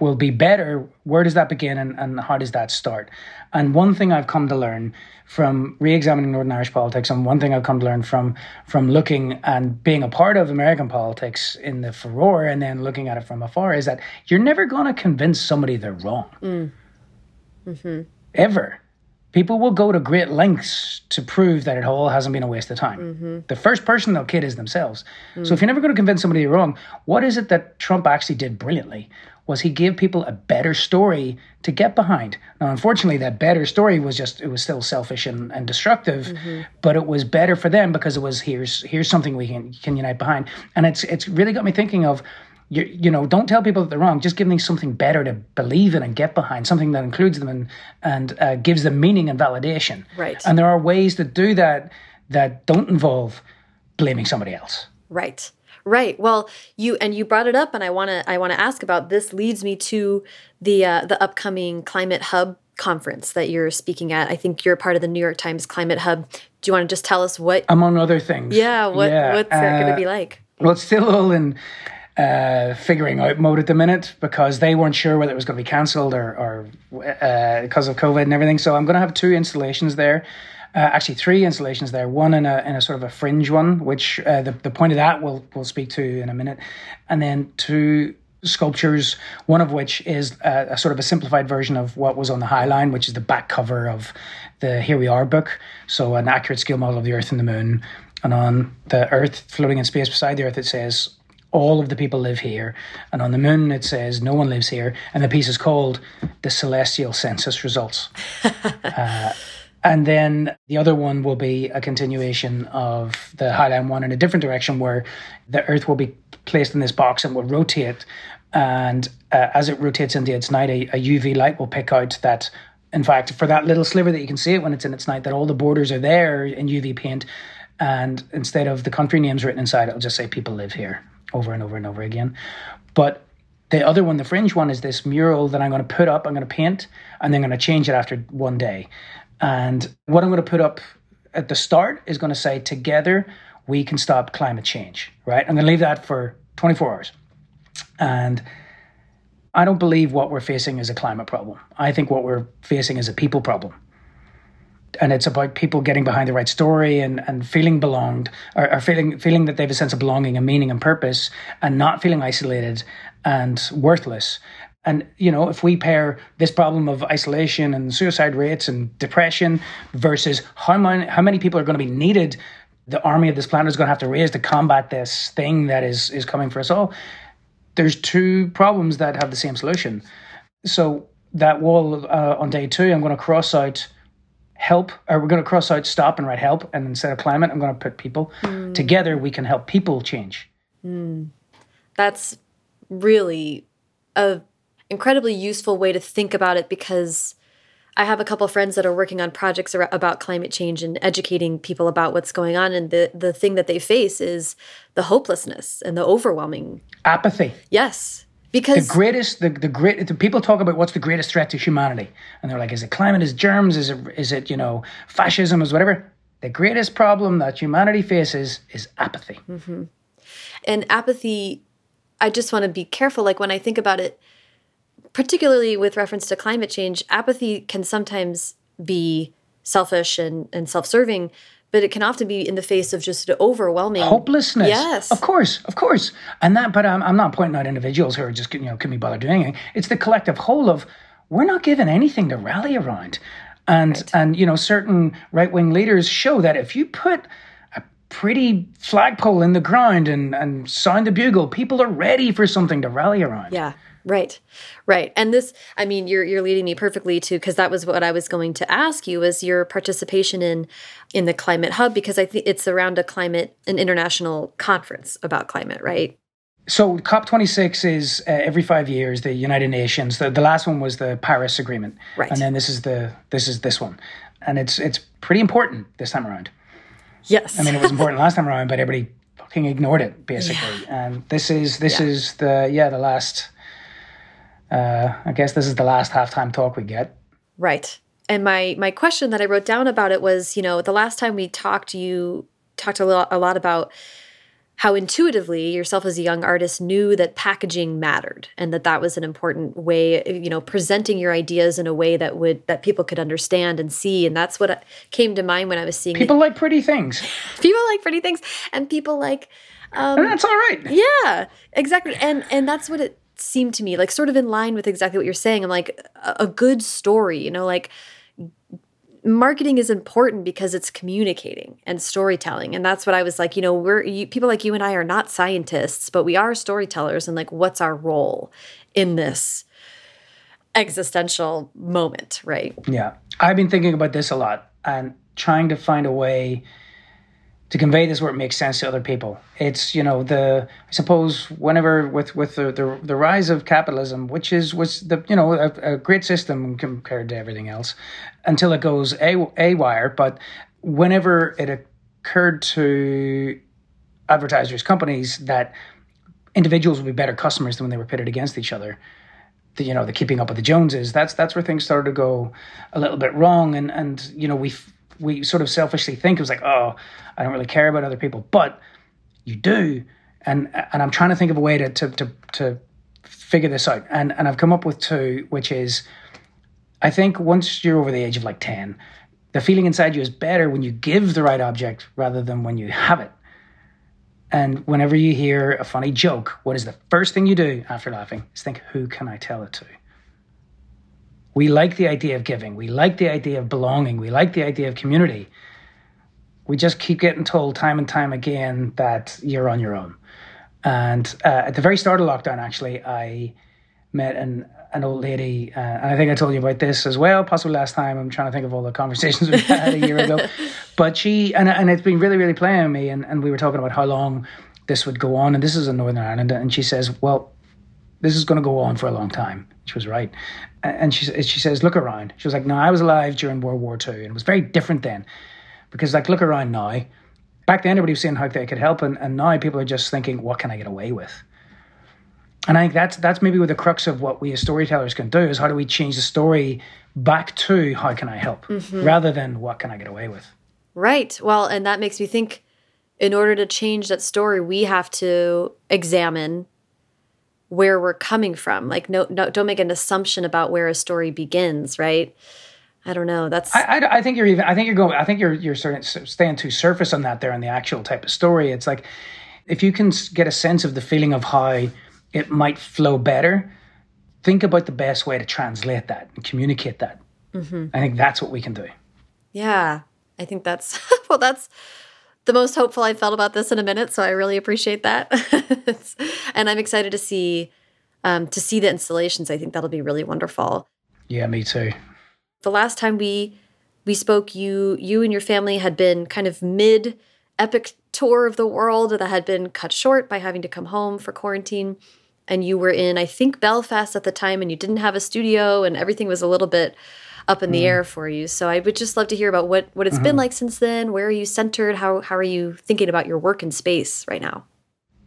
will be better, where does that begin and, and how does that start? And one thing I've come to learn from re-examining Northern Irish politics, and one thing I've come to learn from from looking and being a part of American politics in the furore, and then looking at it from afar, is that you're never going to convince somebody they're wrong, mm. mm-hmm. ever. People will go to great lengths to prove that it all hasn't been a waste of time. Mm-hmm. The first person they'll kid is themselves. Mm. So if you're never going to convince somebody you're wrong, what is it that Trump actually did brilliantly? Was he give people a better story to get behind. Now, unfortunately, that better story was just it was still selfish and, and destructive, mm-hmm. but it was better for them because it was here's here's something we can can unite behind. And it's it's really got me thinking of you, you know, don't tell people that they're wrong. Just give them something better to believe in and get behind, something that includes them and and uh, gives them meaning and validation.
Right.
And there are ways to do that that don't involve blaming somebody else.
Right. Right. Well, you and you brought it up, and I want to I want to ask about this. Leads me to the uh, the upcoming Climate Hub conference that you're speaking at. I think you're part of the New York Times Climate Hub. Do you want to just tell us what?
Among other things.
Yeah. What yeah, What's uh, that going to be like?
Well, it's still all in uh, figuring out mode at the minute because they weren't sure whether it was going to be cancelled or, or uh, because of COVID and everything. So I'm going to have two installations there uh, actually three installations there. One in a in a sort of a fringe one, which uh, the the point of that we'll we'll speak to in a minute, and then two sculptures, one of which is a, a, sort of a simplified version of what was on the High Line, which is the back cover of the Here We Are book. So, an accurate scale model of the Earth and the Moon. And on the Earth floating in space beside the Earth, it says, All of the people live here. And on the Moon, it says, No one lives here. And the piece is called The Celestial Census Results. uh, and then the other one will be a continuation of the High Line one in a different direction where the Earth will be placed in this box and will rotate. And uh, as it rotates into its night, a, a, UV light will pick out that, in fact, for that little sliver that you can see it when it's in its night, that all the borders are there in UV paint. And instead of the country names written inside, it'll just say people live here over and over and over again. But the other one, the fringe one, is this mural that I'm going to put up, I'm going to paint, and then I'm going to change it after one day. And what I'm going to put up at the start is going to say, together we can stop climate change, right? I'm going to leave that for 24 hours. And I don't believe what we're facing is a climate problem. I think what we're facing is a people problem. And it's about people getting behind the right story and, and feeling belonged or, or feeling feeling that they have a sense of belonging and meaning and purpose and not feeling isolated and worthless and you know, if we pair this problem of isolation and suicide rates and depression versus how many how many people are going to be needed, the army of this planet is going to have to raise to combat this thing that is is coming for us all. There's two problems that have the same solution. So that wall uh, on day two, I'm going to cross out help, or we're going to cross out stop and write help, and instead of climate, I'm going to put people. Mm. Together, we can help people change.
Mm. That's really a incredibly useful way to think about it because I have a couple friends that are working on projects about climate change and educating people about what's going on. And the, the thing that they face is the hopelessness and the overwhelming
apathy.
Yes. Because
the greatest, the, the great, the people talk about what's the greatest threat to humanity. And they're like, is it climate? Is germs? Is it, is it, you know, fascism? Is whatever. The greatest problem that humanity faces is apathy.
Mm-hmm. And apathy, I just want to be careful. Like when I think about it, particularly with reference to climate change, apathy can sometimes be selfish and, and self serving, but it can often be in the face of just overwhelming
hopelessness.
Yes,
of course, of course. And that, but I'm, I'm not pointing out individuals who are just you know can be bothered doing anything. It's the collective whole of we're not given anything to rally around, and right. and you know certain right wing leaders show that if you put a pretty flagpole in the ground and and sound the bugle, people are ready for something to rally around.
Yeah. Right. Right. And this I mean you're you're leading me perfectly to because that was what I was going to ask you was your participation in in the climate hub because I think it's around a climate an international conference about climate, right?
So COP26 is uh, every 5 years the United Nations. The, the last one was the Paris Agreement.
Right.
And then this is the this is this one. And it's it's pretty important this time around.
Yes.
I mean it was important last time around but everybody fucking ignored it basically. Yeah. And this is this yeah. is the yeah the last uh, I guess this is the last halftime talk we get.
Right. And my my question that I wrote down about it was, you know, the last time we talked, you talked a lot, a lot about how intuitively yourself as a young artist knew that packaging mattered and that that was an important way you know presenting your ideas in a way that would that people could understand and see. And that's what came to mind when i was seeing
people like pretty things.
People like pretty things. And people like
um, and that's all right.
Yeah exactly. And and that's what it seemed to me like sort of in line with exactly what you're saying. I'm like a, good story, you know, like marketing is important because it's communicating and storytelling and that's what i was like you know we're you, people like you and i are not scientists but we are storytellers and like what's our role in this existential moment right
yeah i've been thinking about this a lot and trying to find a way to convey this where it makes sense to other people. It's you know the I suppose whenever with with the the, the rise of capitalism, which is was the you know a, a, great system compared to everything else, until it goes a a wire. But whenever it occurred to advertisers, companies that individuals would be better customers than when they were pitted against each other. The, you know the keeping up with the Joneses. That's that's where things started to go a little bit wrong, and and you know we we sort of selfishly think it was like, oh, I don't really care about other people, but you do. And and I'm trying to think of a way to to to, to figure this out. And and I've come up with two, which is I think once you're over the age of like 10, the feeling inside you is better when you give the right object rather than when you have it. And whenever you hear a funny joke, what is the first thing you do after laughing? Is think, who can I tell it to? We like the idea of giving. We like the idea of belonging. We like the idea of community. We just keep getting told time and time again that you're on your own. And uh, at the very start of lockdown, actually, I met an an old lady, uh, and I think I told you about this as well, possibly last time. I'm trying to think of all the conversations we had a year ago. But she, and, and it's been really, really playing on me. And, and we were talking about how long this would go on. And this is in Northern Ireland. And she says, Well, this is going to go on for a long time. She was right. And she, she says, look around. She was like, no, I was alive during World War II. And it was very different then. Because, like, look around now. Back then, everybody was saying how they could help. And, and now people are just thinking, what can I get away with? And I think that's that's maybe where the crux of what we as storytellers can do is how do we change the story back to how can I help mm-hmm. rather than what can I get away with.
Right. Well, and that makes me think in order to change that story, we have to examine where we're coming from. Like, no, no, don't make an assumption about where a story begins, right? I don't know. That's.
I, I, I think you're even. I think you're going. I think you're you're starting staying too surface on that there on the actual type of story. It's like if you can get a sense of the feeling of how it might flow better, think about the best way to translate that and communicate that. Mm-hmm. I think that's what we can do.
Yeah, I think that's well. That's the most hopeful I've felt about this in a minute. So I really appreciate that, and I'm excited to see um, to see the installations. I think that'll be really wonderful.
Yeah, me too.
The last time we we spoke, you you and your family had been kind of mid epic tour of the world that had been cut short by having to come home for quarantine. And you were in, I think, Belfast at the time, and you didn't have a studio, and everything was a little bit up in the mm. air for you. So I would just love to hear about what what it's -hmm. been mm-hmm. like since then. Where are you centered? How how are you thinking about your work and space right now?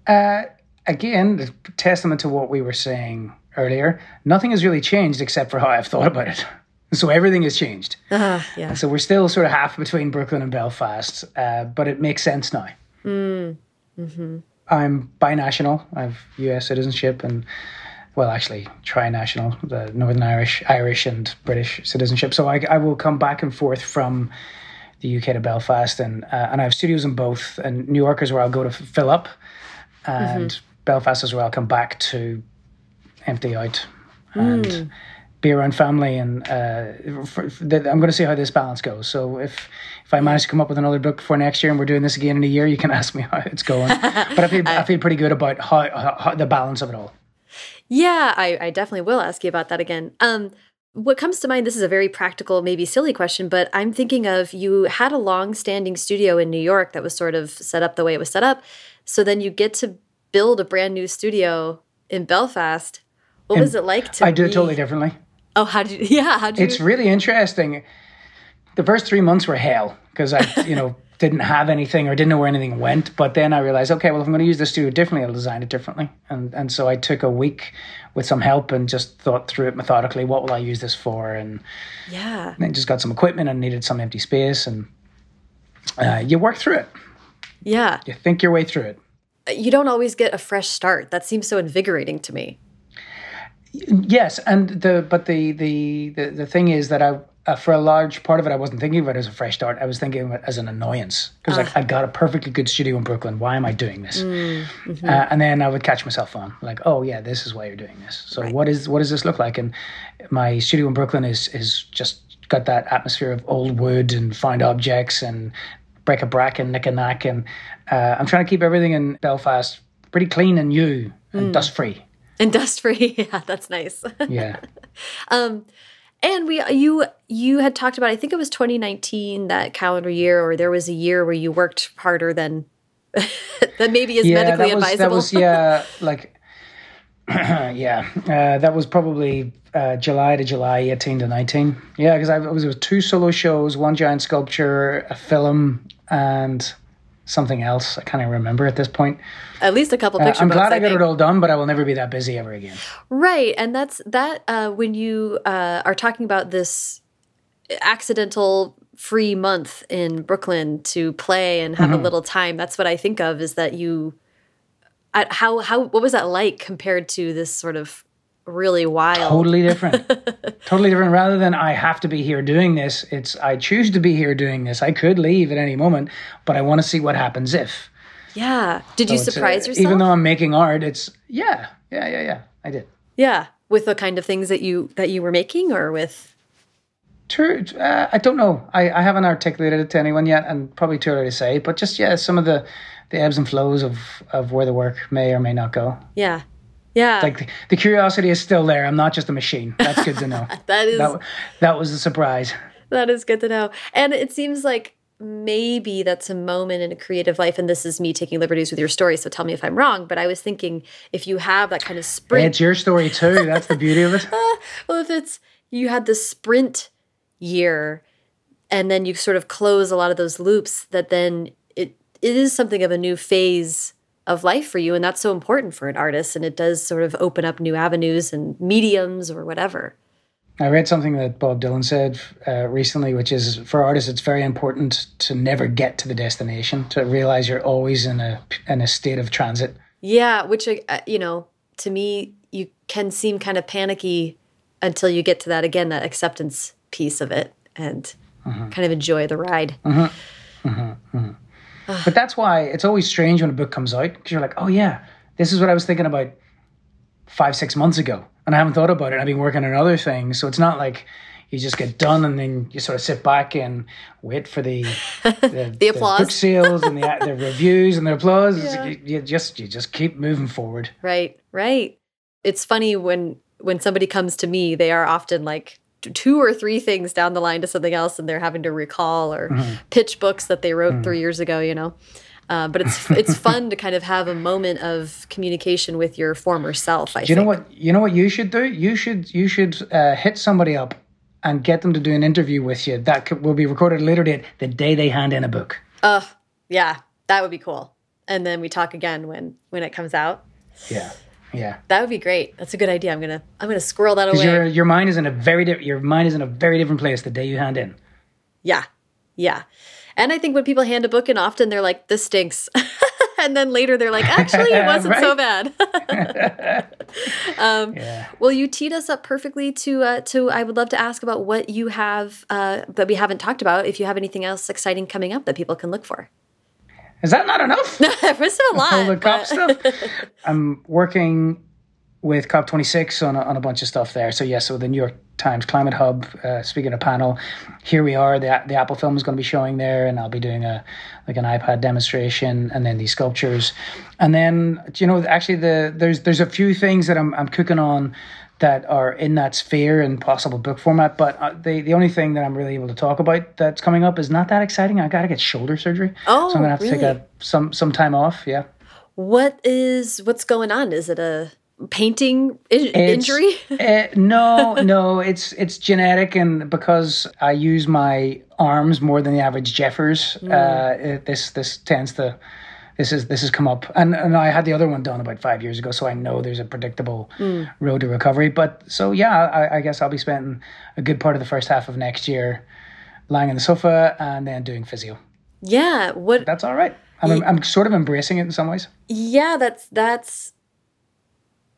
Uh, again, testament to what we were saying earlier. Nothing has really changed except for how I've thought about it. So everything has changed. Uh, yeah. So we're still sort of half between Brooklyn and Belfast, uh, but it makes sense now. Mm. Mm-hmm. I'm binational. I have U.S. citizenship and, well, actually tri-national, the Northern Irish, Irish and British citizenship. So I, I will come back and forth from the UK to Belfast, and uh, and I have studios in both. And New York is where I'll go to fill up, and mm-hmm. Belfast is where I'll come back to empty out. And mm be around family and uh, for, for the, I'm going to see how this balance goes. So if if I manage to come up with another book for next year and we're doing this again in a year, you can ask me how it's going. but I feel I feel pretty good about how, how, how the balance of it all.
Yeah, I, I, definitely will ask you about that again. Um, what comes to mind, this is a very practical, maybe silly question, but I'm thinking of you had a long standing studio in New York that was sort of set up the way it was set up. So then you get to build a brand new studio in Belfast. What and was it like to
I do it totally differently.
Oh, how did you? Yeah, how did
It's really interesting. The first three months were hell because I, you know, didn't have anything or didn't know where anything went. But then I realized, okay, well, if I'm going to use the studio differently, I'll design it differently. And and so I took a week with some help and just thought through it methodically. What will I use this for? And
yeah,
then just got some equipment and needed some empty space, and uh, you work through it.
Yeah,
you think your way through it.
You don't always get a fresh start. That seems so invigorating to me.
Yes, and the but the the the, the thing is that I uh, for a large part of it, I wasn't thinking of it as a fresh start. I was thinking of it as an annoyance because, like, ah. I got a perfectly good studio in Brooklyn. Why am I doing this? Mm, mm-hmm. uh, and then I would catch myself on, like, oh yeah, this is why you're doing this. So right. what is what does this look like? And my studio in Brooklyn is is just got that atmosphere of old wood and find objects and break a brack and nick a knack. And uh, I'm trying to keep everything in Belfast pretty clean and new and mm. dust free.
And dust free. yeah, that's nice.
Yeah.
um, and we you you had talked about I think it was 2019 that calendar year or there was a year where you worked harder than than maybe is yeah, medically
that was,
advisable.
That was yeah, like yeah, uh, that was probably uh, July to July 18 to 19. Yeah, because I was, it was two solo shows, one giant sculpture, a film, and something else. I can't even remember at this point.
At least a couple pictures.
Uh, I'm glad I, I got it all done, but I will never be that busy ever again.
Right, and that's that. Uh, when you uh, are talking about this accidental free month in Brooklyn to play and have mm -hmm. a mm-hmm. little time, that's what I think of. Is that you? How how what was that like compared to this sort of really wild.
Totally different. totally different. Rather than I have to be here doing this, it's I choose to be here doing this. I could leave at any moment, but I want to see what happens if.
Yeah. Did so you surprise
uh,
yourself?
Even though I'm making art, it's yeah, yeah, yeah, yeah. I did.
Yeah, with the kind of things that you that you were making, or with.
True. Uh, I don't know. I, I haven't articulated it to anyone yet, and probably too early to say. But just yeah, some of the the ebbs and flows of of where the work may or may not go.
Yeah. Yeah.
Like the, the, curiosity is still there. I'm not just a machine. That's good to know.
that is
that, that was a surprise.
That is good to know. And it seems like maybe that's a moment in a creative life and this is me taking liberties with your story so tell me if i'm wrong but i was thinking if you have that kind of sprint
it's your story too that's the beauty of it ah,
well if it's you had the sprint year and then you sort of close a lot of those loops that then it it is something of a new phase of life for you and that's so important for an artist and it does sort of open up new avenues and mediums or whatever.
I read something that bob dylan said uh, recently which is for artists it's very important to never get to the destination to realize you're always in a in a state of transit.
Yeah which uh, you know to me you can seem kind of panicky until you get to that again that acceptance piece of it and mm -hmm. kind of enjoy the ride. Mm -hmm. Mm
-hmm Ah. but that's why it's always strange when a book comes out because you're like, oh yeah, this is what I was thinking about five, six months ago. And I haven't thought about it. I've been working on other things. So it's not like you just get done and then you sort of sit back and wait for the
the, the applause,
the book sales and the, the reviews and the applause. Yeah. You, you just you just keep moving forward.
Right, right. It's funny when when somebody comes to me, they are often like two or three things down the line to something else and they're having to recall or mm-hmm. pitch books that they wrote mm-hmm. three years ago, you know. Uh, but it's it's fun to kind of have a moment of communication with your former self. I
do you know what you know what you should do? You should you should uh, hit somebody up and get them to do an interview with you that could, will be recorded later date the day they hand in a book.
Uh, yeah, that would be cool. And then we talk again when when it comes out.
Yeah. Yeah.
That would be great. That's a good idea. I'm gonna I'm gonna squirrel that away.
Your your mind is in a very di- your mind is in a very different place the day you hand in.
Yeah. Yeah. And I think when people hand a book in often they're like, this stinks. and then later they're like, actually, it wasn't so bad. um, yeah. Well, you teed us up perfectly to uh, to. I would love to ask about what you have uh, that we haven't talked about. If you have anything else exciting coming up that people can look for.
Is that not enough?
There's a lot.
All the cop stuff. I'm working with COP26 on a, on a bunch of stuff there. So, yes, yeah, so the New York Times Climate Hub, uh, speaking of panel, here we are. The, the Apple film is going to be showing there, and I'll be doing a like an iPad demonstration, and then these sculptures, and then you know actually the there's there's a few things that I'm I'm cooking on that are in that sphere and possible book format. But uh, the the only thing that I'm really able to talk about that's coming up is not that exciting. I got to get shoulder surgery,
oh,
so I'm gonna have
really?
to take a, some some time off. Yeah.
What is what's going on? Is it a painting in- injury?
uh, no, no, it's it's genetic, and because I use my arms more than the average Jeffers, mm. uh, it, this this tends to this is this has come up, and and I had the other one done about five years ago, so I know there's a predictable mm. road to recovery. But so yeah, I, I guess I'll be spending a good part of the first half of next year lying on the sofa and then doing physio.
Yeah, what?
That's all right. I'm, I'm sort of embracing it in some ways.
Yeah, that's that's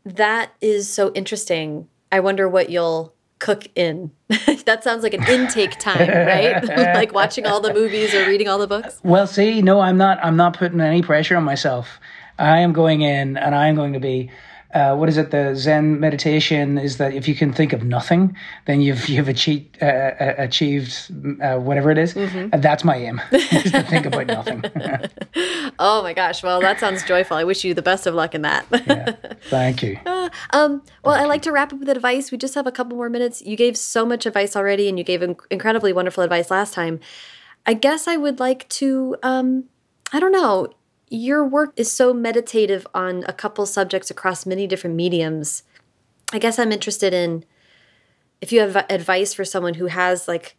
that is so interesting. I wonder what you'll cook in. that sounds like an intake time, right? like watching all the movies or reading all the books.
Well, see, no, I'm not. I'm not putting any pressure on myself. I am going in, and I am going to be uh, what is it? The Zen meditation is that if you can think of nothing, then you've you've achieved uh, uh achieved uh, whatever it is. Mm-hmm. that's my aim is to think about nothing.
oh my gosh! Well, that sounds joyful. I wish you the best of luck in that.
yeah, thank you.
Uh, um, well, I like to wrap up with advice. We just have a couple more minutes. You gave so much advice already, and you gave inc- incredibly wonderful advice last time. I guess I would like to. Um, I don't know your work is so meditative on a couple subjects across many different mediums. I guess I'm interested in if you have advice for someone who has like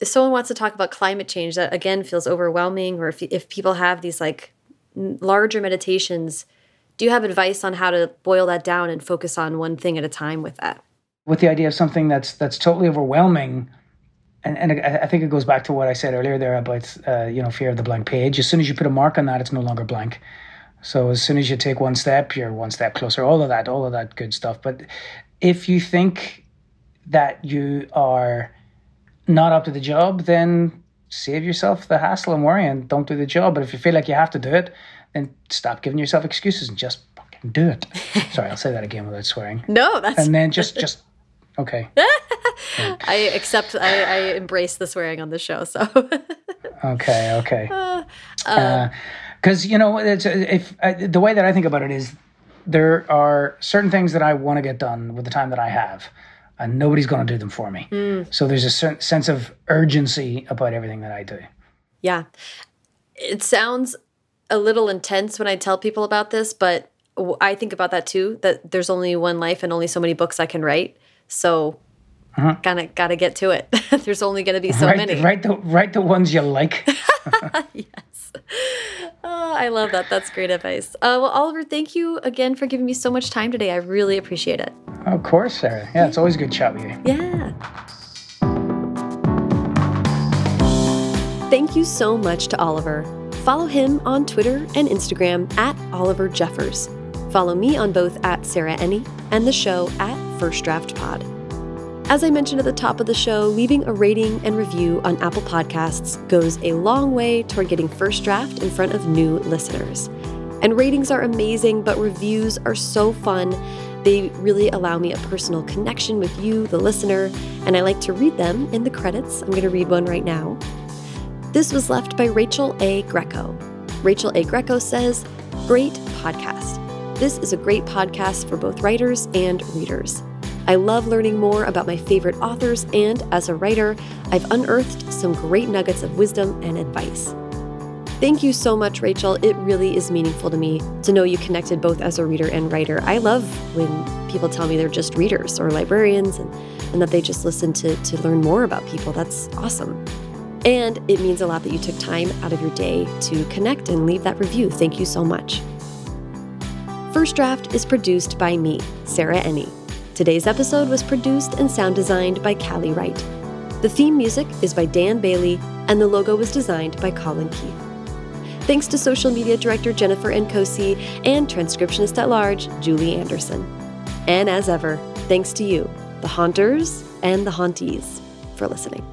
if someone wants to talk about climate change that again feels overwhelming or if if people have these like larger meditations, do you have advice on how to boil that down and focus on one thing at a time with that?
With the idea of something that's that's totally overwhelming, and, and I think it goes back to what I said earlier there about uh, you know fear of the blank page. As soon as you put a mark on that, it's no longer blank. So as soon as you take one step, you're one step closer. All of that, all of that good stuff. But if you think that you are not up to the job, then save yourself the hassle and worry and don't do the job. But if you feel like you have to do it, then stop giving yourself excuses and just fucking do it. Sorry, I'll say that again without swearing.
No, that's
and then just just okay.
I accept. I, I, embrace the swearing on the show. So.
okay. Okay. Because uh, uh, you know, it's, if uh, the way that I think about it is, there are certain things that I want to get done with the time that I have, and nobody's going to do them for me. Mm. So there's a certain sense of urgency about everything that I do.
Yeah, it sounds a little intense when I tell people about this, but I think about that too. That there's only one life and only so many books I can write. So uh-huh. Gotta gotta get to it. There's only gonna be so
write,
many.
Write the write the ones you like.
yes. Oh, I love that. That's great advice. Uh, well, Oliver, thank you again for giving me so much time today. I really appreciate it.
Of course, Sarah. Yeah, it's always good chat with you.
Yeah. Thank you so much to Oliver. Follow him on Twitter and Instagram at Oliver Jeffers. Follow me on both at Sarah Enni and the show at First Draft Pod. As I mentioned at the top of the show, leaving a rating and review on Apple Podcasts goes a long way toward getting First Draft in front of new listeners. And ratings are amazing, but reviews are so fun. They really allow me a personal connection with you, the listener, and I like to read them in the credits. I'm going to read one right now. This was left by Rachel A. Greco. Rachel A. Greco says, Great podcast. This is a great podcast for both writers and readers. I love learning more about my favorite authors, and as a writer, I've unearthed some great nuggets of wisdom and advice. Thank you so much, Rachel. It really is meaningful to me to know you connected both as a reader and writer. I love when people tell me they're just readers or librarians and, and that they just listen to, to learn more about people. That's awesome. And it means a lot that you took time out of your day to connect and leave that review. Thank you so much. First Draft is produced by me, Sarah Enni. Today's episode was produced and sound designed by Callie Wright. The theme music is by Dan Bailey, and the logo was designed by Colin Keith. Thanks to social media director Jennifer Nkosi and transcriptionist at large Julie Anderson. And as ever, thanks to you, the haunters and the hauntees, for listening.